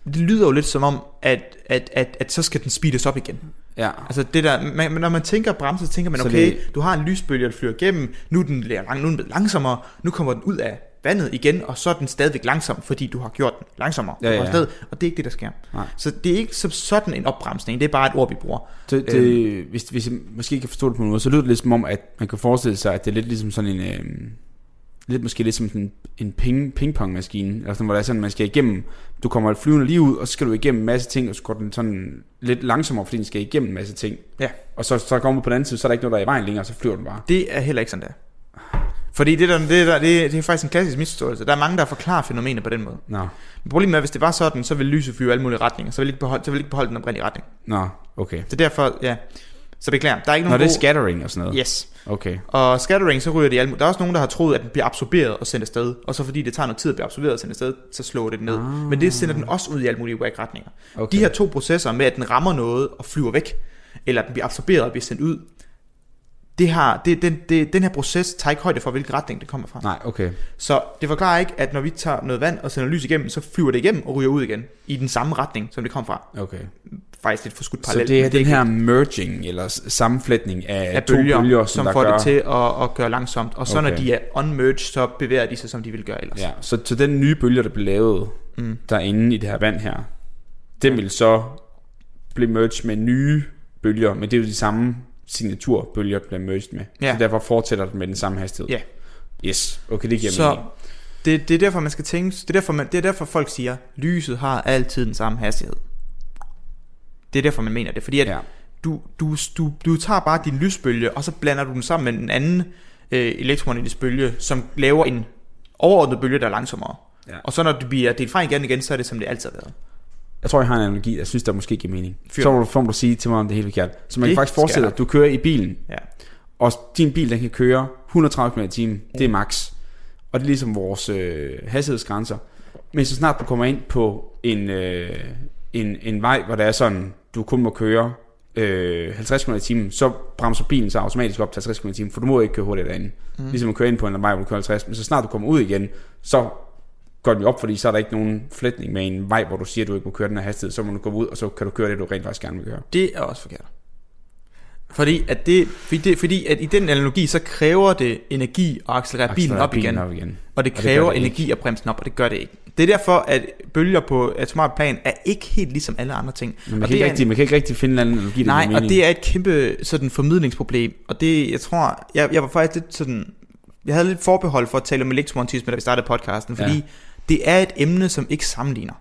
Speaker 2: det lyder jo lidt som om, at, at, at, at så skal den speedes op igen.
Speaker 6: Ja,
Speaker 2: Altså det der, man, når man tænker bremse, så tænker man,
Speaker 6: Så
Speaker 2: okay,
Speaker 6: det-
Speaker 2: du har en lysbølge, der flyver igennem, nu er den, lang, nu er den langsommere, nu kommer den ud af vandet igen, og så er den stadigvæk langsom, fordi du har gjort den langsommere.
Speaker 6: Ja, ja.
Speaker 2: Sted, og det er ikke det, der sker.
Speaker 6: Nej.
Speaker 2: Så det er ikke som sådan en opbremsning, det er bare et ord, vi bruger.
Speaker 6: Det, det, hvis, hvis jeg måske ikke kan forstå det på en måde, så lyder det lidt som om, at man kan forestille sig, at det er lidt ligesom sådan en... Øh, lidt måske lidt som sådan en ping, pingpongmaskine, eller sådan, hvor det er sådan, man skal igennem, du kommer flyvende lige ud, og så skal du igennem en masse ting, og så går den sådan lidt langsommere, fordi den skal igennem en masse ting.
Speaker 2: Ja.
Speaker 6: Og så, så kommer du på den anden side, så er der ikke noget, der er i vejen længere, og så flyver den bare.
Speaker 2: Det er heller ikke sådan der. Fordi det, der, det, der, det, det er faktisk en klassisk misforståelse. Der er mange, der forklarer fænomenet på den måde.
Speaker 6: Nå,
Speaker 2: Men problemet er, at hvis det var sådan, så ville lyset flyve i alle mulige retninger. Så ville ikke beholde, så ville ikke beholde den oprindelige retning.
Speaker 6: nå, okay.
Speaker 2: Så derfor, ja. Så beklager. Der er ikke
Speaker 6: Nå,
Speaker 2: nogen
Speaker 6: det er
Speaker 2: gode-
Speaker 6: scattering og sådan noget.
Speaker 2: Yes.
Speaker 6: Okay.
Speaker 2: Og scattering, så ryger det i. Der er også nogen, der har troet, at den bliver absorberet og sendt afsted. Og så fordi det tager noget tid at blive absorberet og sendt afsted, så slår det den ned.
Speaker 6: Ah.
Speaker 2: Men det sender den også ud i alle mulige whack retninger.
Speaker 6: okay.
Speaker 2: De her to processer med, at den rammer noget og flyver væk, eller at den bliver absorberet og bliver sendt ud, det har, det, den, det, den her proces tager ikke højde for, hvilken retning det kommer fra.
Speaker 6: Nej, okay.
Speaker 2: Så det forklarer ikke, at når vi tager noget vand og sender lys igennem, så flyver det igennem og ryger ud igen i den samme retning, som det kom fra.
Speaker 6: okay.
Speaker 2: Faktisk lidt for skudt
Speaker 6: Så
Speaker 2: parallelt.
Speaker 6: det er den her merging, eller sammenflætning af,
Speaker 2: af
Speaker 6: to
Speaker 2: bølger,
Speaker 6: bølger,
Speaker 2: som,
Speaker 6: der
Speaker 2: får
Speaker 6: gør,
Speaker 2: det til at, at gøre langsomt. Og så okay. når de er unmerged, så bevæger de sig, som de vil gøre ellers.
Speaker 6: Ja, så, så den nye bølge, der blev lavet
Speaker 2: Mm.
Speaker 6: derinde i det her vand her, den vil så blive merged med nye bølger, men det er jo de samme signaturbølger, der bliver merged med.
Speaker 2: Ja.
Speaker 6: Så derfor fortsætter den med den samme hastighed.
Speaker 2: Ja.
Speaker 6: Yes, okay, det giver
Speaker 2: Så
Speaker 6: mening.
Speaker 2: det, det er derfor, man skal tænke, det er derfor, man, det er derfor folk siger, lyset har altid den samme hastighed. Det er derfor, man mener det. Fordi at
Speaker 6: Ja.
Speaker 2: du, du, du, du tager bare din lysbølge, og så blander du den sammen med en anden øh, elektromagnetisk bølge, som laver en overordnet bølge, der er langsommere.
Speaker 6: Ja.
Speaker 2: Og så når det bliver delt fra igen igen, så er det som det altid har været.
Speaker 6: Jeg tror, jeg har en analogi, jeg synes, der måske giver mening.
Speaker 2: Fyr.
Speaker 6: Så må du, får du sige til mig, om det er helt forkert. Så man
Speaker 2: Det
Speaker 6: kan faktisk forestille dig, at du kører i bilen,
Speaker 2: Ja.
Speaker 6: og din bil den kan køre 130 km i timen, det er max. Og det er ligesom vores øh, hastighedsgrænser. Men så snart du kommer ind på en, øh, en, en vej, hvor der er sådan, du kun må køre øh, 50 km i timen, så bremser bilen sig automatisk op til 50 km i timen, for du må ikke køre hurtigt derinde. Mm. Ligesom at køre ind på en vej, hvor du kører 50, men så snart du kommer ud igen, så går den jo op, fordi så er der ikke nogen flætning med en vej, hvor du siger, at du ikke må køre den her hastighed, så må du gå ud, og så kan du køre det, du rent faktisk gerne vil køre.
Speaker 2: Det er også forkert. Fordi at, det, fordi, det, fordi at i den analogi, så kræver det energi at accelerere bilen op igen.
Speaker 6: op igen.
Speaker 2: Og det
Speaker 6: Og det
Speaker 2: kræver
Speaker 6: det
Speaker 2: energi at bremse den op, og det gør det ikke. Det er derfor, at bølger på atomat plan er ikke helt ligesom alle andre ting.
Speaker 6: Men man
Speaker 2: og
Speaker 6: kan, ikke
Speaker 2: det
Speaker 6: rigtig, man kan ikke rigtig finde en anden analogi,
Speaker 2: Nej, og det er et kæmpe sådan formidlingsproblem. Og det, jeg tror, jeg, jeg var faktisk lidt sådan, jeg havde lidt forbehold for at tale om elektromagnetisme, da vi startede podcasten, fordi
Speaker 6: ja.
Speaker 2: det er et emne, som ikke sammenligner.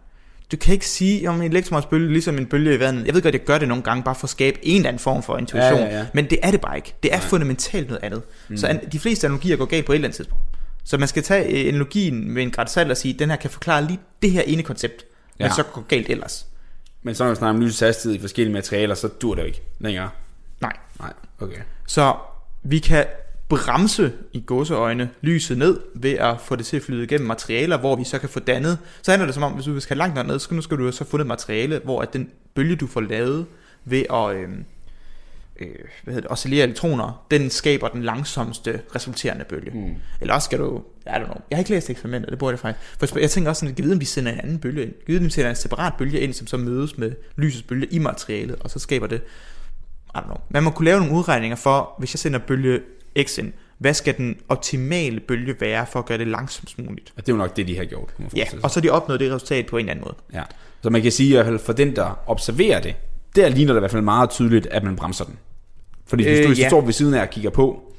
Speaker 2: Du kan ikke sige om en elektromagnetisk bølge ligesom en bølge i vandet. Jeg ved godt, jeg gør det nogle gange, bare for at skabe en eller anden form for intuition.
Speaker 6: Ja, ja, ja.
Speaker 2: Men det er det bare ikke. Det er Nej. fundamentalt noget andet. Mm. Så an, de fleste analogier går galt på et eller andet tidspunkt. Så man skal tage øh, analogien med en grad salt og sige, den her kan forklare lige det her ene koncept, men
Speaker 6: Ja.
Speaker 2: så går galt ellers.
Speaker 6: Men så når vi snakker om lysets hastighed i forskellige materialer, så dur det jo ikke længere.
Speaker 2: Nej.
Speaker 6: Nej, okay.
Speaker 2: Så vi kan bremse i gåseøjne lyset ned ved at få det til at flyde igennem materialer, hvor vi så kan få dannet. Så handler det som om, hvis du skal langt derned, så nu skal du så få et materiale, hvor at den bølge, du får lavet ved at øh, øh, hvad hedder det, oscillere elektroner, den skaber den langsomste resulterende bølge. Mm. Eller også skal du, I don't know, jeg har ikke læst eksperimentet, det burde jeg faktisk. For jeg tænker også sådan, at om vi sender en anden bølge ind. Om vi sender en separat bølge ind, som så mødes med lysets bølge i materialet, og så skaber det i don't know. Man må kunne lave nogle udregninger for, hvis jeg sender bølge X ind, hvad skal den optimale bølge være for at gøre det langsomst muligt?
Speaker 6: Og det er jo nok det, de har gjort. kan man
Speaker 2: Ja, og så har de opnået det resultat på en eller anden måde.
Speaker 6: ja. Så man kan sige, at for den, der observerer det, der ligner det i hvert fald meget tydeligt, at man bremser den. Fordi hvis
Speaker 2: Øh,
Speaker 6: du, hvis
Speaker 2: ja.
Speaker 6: står ved siden af og kigger på,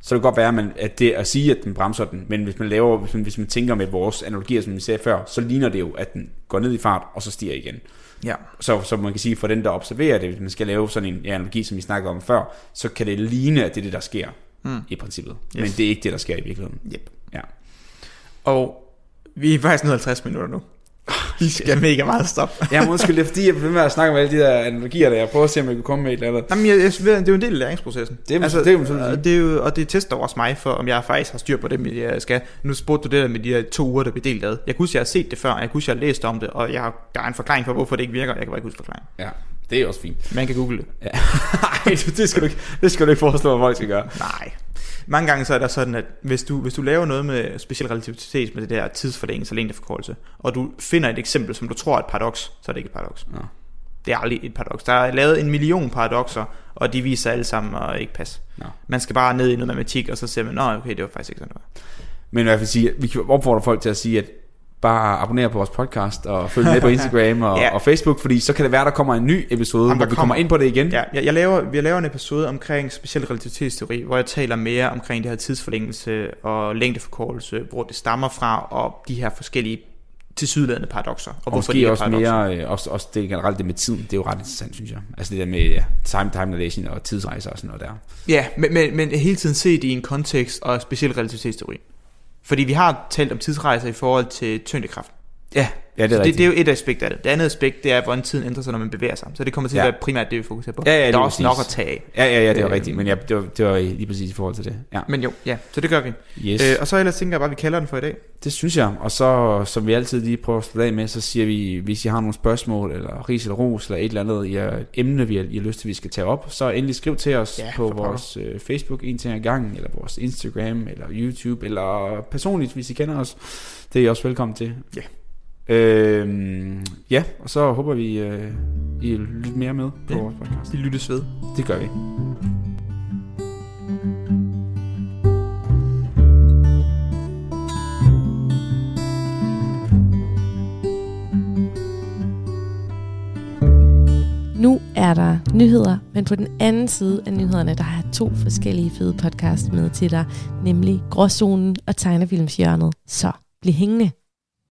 Speaker 6: så kan det godt være, at, man, at det at sige, at den bremser den, men hvis man laver, hvis man, hvis man tænker med vores analogier, som vi sagde før, så ligner det jo, at den går ned i fart, og så stiger igen.
Speaker 2: Ja.
Speaker 6: Så, så man kan sige, for den, der observerer det, hvis man skal lave sådan en ja, analogi, som vi snakkede om før, så kan det ligne, at det er det, der sker mm. i princippet. Yes. Men det er ikke det, der sker i virkeligheden.
Speaker 2: Yep.
Speaker 6: Ja.
Speaker 2: Og vi er faktisk nået 50 minutter nu. Vi skal mega meget stoppe.
Speaker 6: Ja, undskyld, det er fordi, jeg bliver med at snakke om alle de der analogier, der jeg prøver at se, om jeg kan komme med et eller andet.
Speaker 2: Jamen, jeg, jeg, det er jo en del af læringsprocessen.
Speaker 6: Det er- det man sådan sige.
Speaker 2: og det er jo, og det tester også mig for, om jeg faktisk har styr på det, jeg skal. Nu spurgte du det der med de her to uger, der blev delt ad. Jeg kunne huske, jeg har set det før, og jeg kunne huske, jeg har læst om det, og jeg har, der er en forklaring på, hvorfor det ikke virker. Jeg kan bare ikke huske forklaringen.
Speaker 6: Ja, det er også fint.
Speaker 2: Man kan google det.
Speaker 6: Ja. Ej, det skal, du ikke, det skal du ikke foreslå, hvad folk skal gøre.
Speaker 2: Nej. Mange gange så er der sådan, at hvis du, hvis du laver noget med speciel relativitet, med det der tidsforlængelse og længdeforkortelse, og du finder et eksempel, som du tror er et paradoks, så er det ikke et paradoks.
Speaker 6: Nå.
Speaker 2: Det er aldrig et paradoks. Der er lavet en million paradokser, og de viser alle sammen at ikke passe.
Speaker 6: Nå.
Speaker 2: Man skal bare ned i noget matematik, og så ser man, nå okay, det var faktisk ikke sådan, det var.
Speaker 6: Men i hvert fald sige, vi kan opfordre folk til at sige, at bare abonnere på vores podcast og følg med på Instagram og,
Speaker 2: Ja.
Speaker 6: og Facebook, fordi så kan det være, der kommer en ny episode,
Speaker 2: Jamen,
Speaker 6: hvor vi kommer
Speaker 2: kommer-
Speaker 6: ind på det igen.
Speaker 2: Ja, jeg, jeg laver, jeg laver en episode omkring speciel relativitetsteori, hvor jeg taler mere omkring det her tidsforlængelse og længdeforkortelse, hvor det stammer fra, og de her forskellige tilsyneladende paradokser. Og,
Speaker 6: Og måske også
Speaker 2: paradokser.
Speaker 6: mere, øh, også, også det generelt det med tiden, det er jo ret interessant, synes jeg. Altså det der med ja, time, time dilation og tidsrejser og sådan noget der.
Speaker 2: Ja, men, men, men hele tiden set i en kontekst og speciel relativitetsteori. Fordi vi har talt om tidsrejser i forhold til tyngdekraft.
Speaker 6: Ja, ja det er
Speaker 2: Så det, det er jo et aspekt af det. Det andet aspekt, det er, hvordan tiden ændrer sig, når man bevæger sig. Så det kommer til at
Speaker 6: Ja.
Speaker 2: være primært det, vi fokuserer på.
Speaker 6: Ja, ja,
Speaker 2: der
Speaker 6: lige
Speaker 2: er også nok at tage.
Speaker 6: Ja, ja, ja, det er
Speaker 2: Øh,
Speaker 6: rigtigt, men ja, det, var, det var lige præcis i forhold til det. Ja.
Speaker 2: Men jo, ja, så det gør vi.
Speaker 6: Yes.
Speaker 2: Øh, og så ellers tænker jeg bare, at vi kalder den for i dag.
Speaker 6: Det synes jeg, og så som vi altid lige prøver at slutte af med, så siger vi, hvis I har nogle spørgsmål, eller ris eller ros, eller et eller andet, I et emne, vi har, I har lyst til, vi skal tage op, så endelig skriv til os
Speaker 2: Ja,
Speaker 6: på vores øh, Facebook en ting ad gangen, eller vores Instagram, eller YouTube, eller personligt, hvis I kender os. Det er I også velkommen til.
Speaker 2: Ja.
Speaker 6: Øhm, ja, og så håber vi, øh, I vil lytte mere med på
Speaker 2: Ja.
Speaker 6: vores podcast.
Speaker 2: Vi lyttes ved.
Speaker 6: Det gør vi.
Speaker 1: Nu er der nyheder, men på den anden side af nyhederne, der har jeg to forskellige fede podcasts med til dig, nemlig Gråzonen og Tegnefilmshjørnet. Så bliv hængende.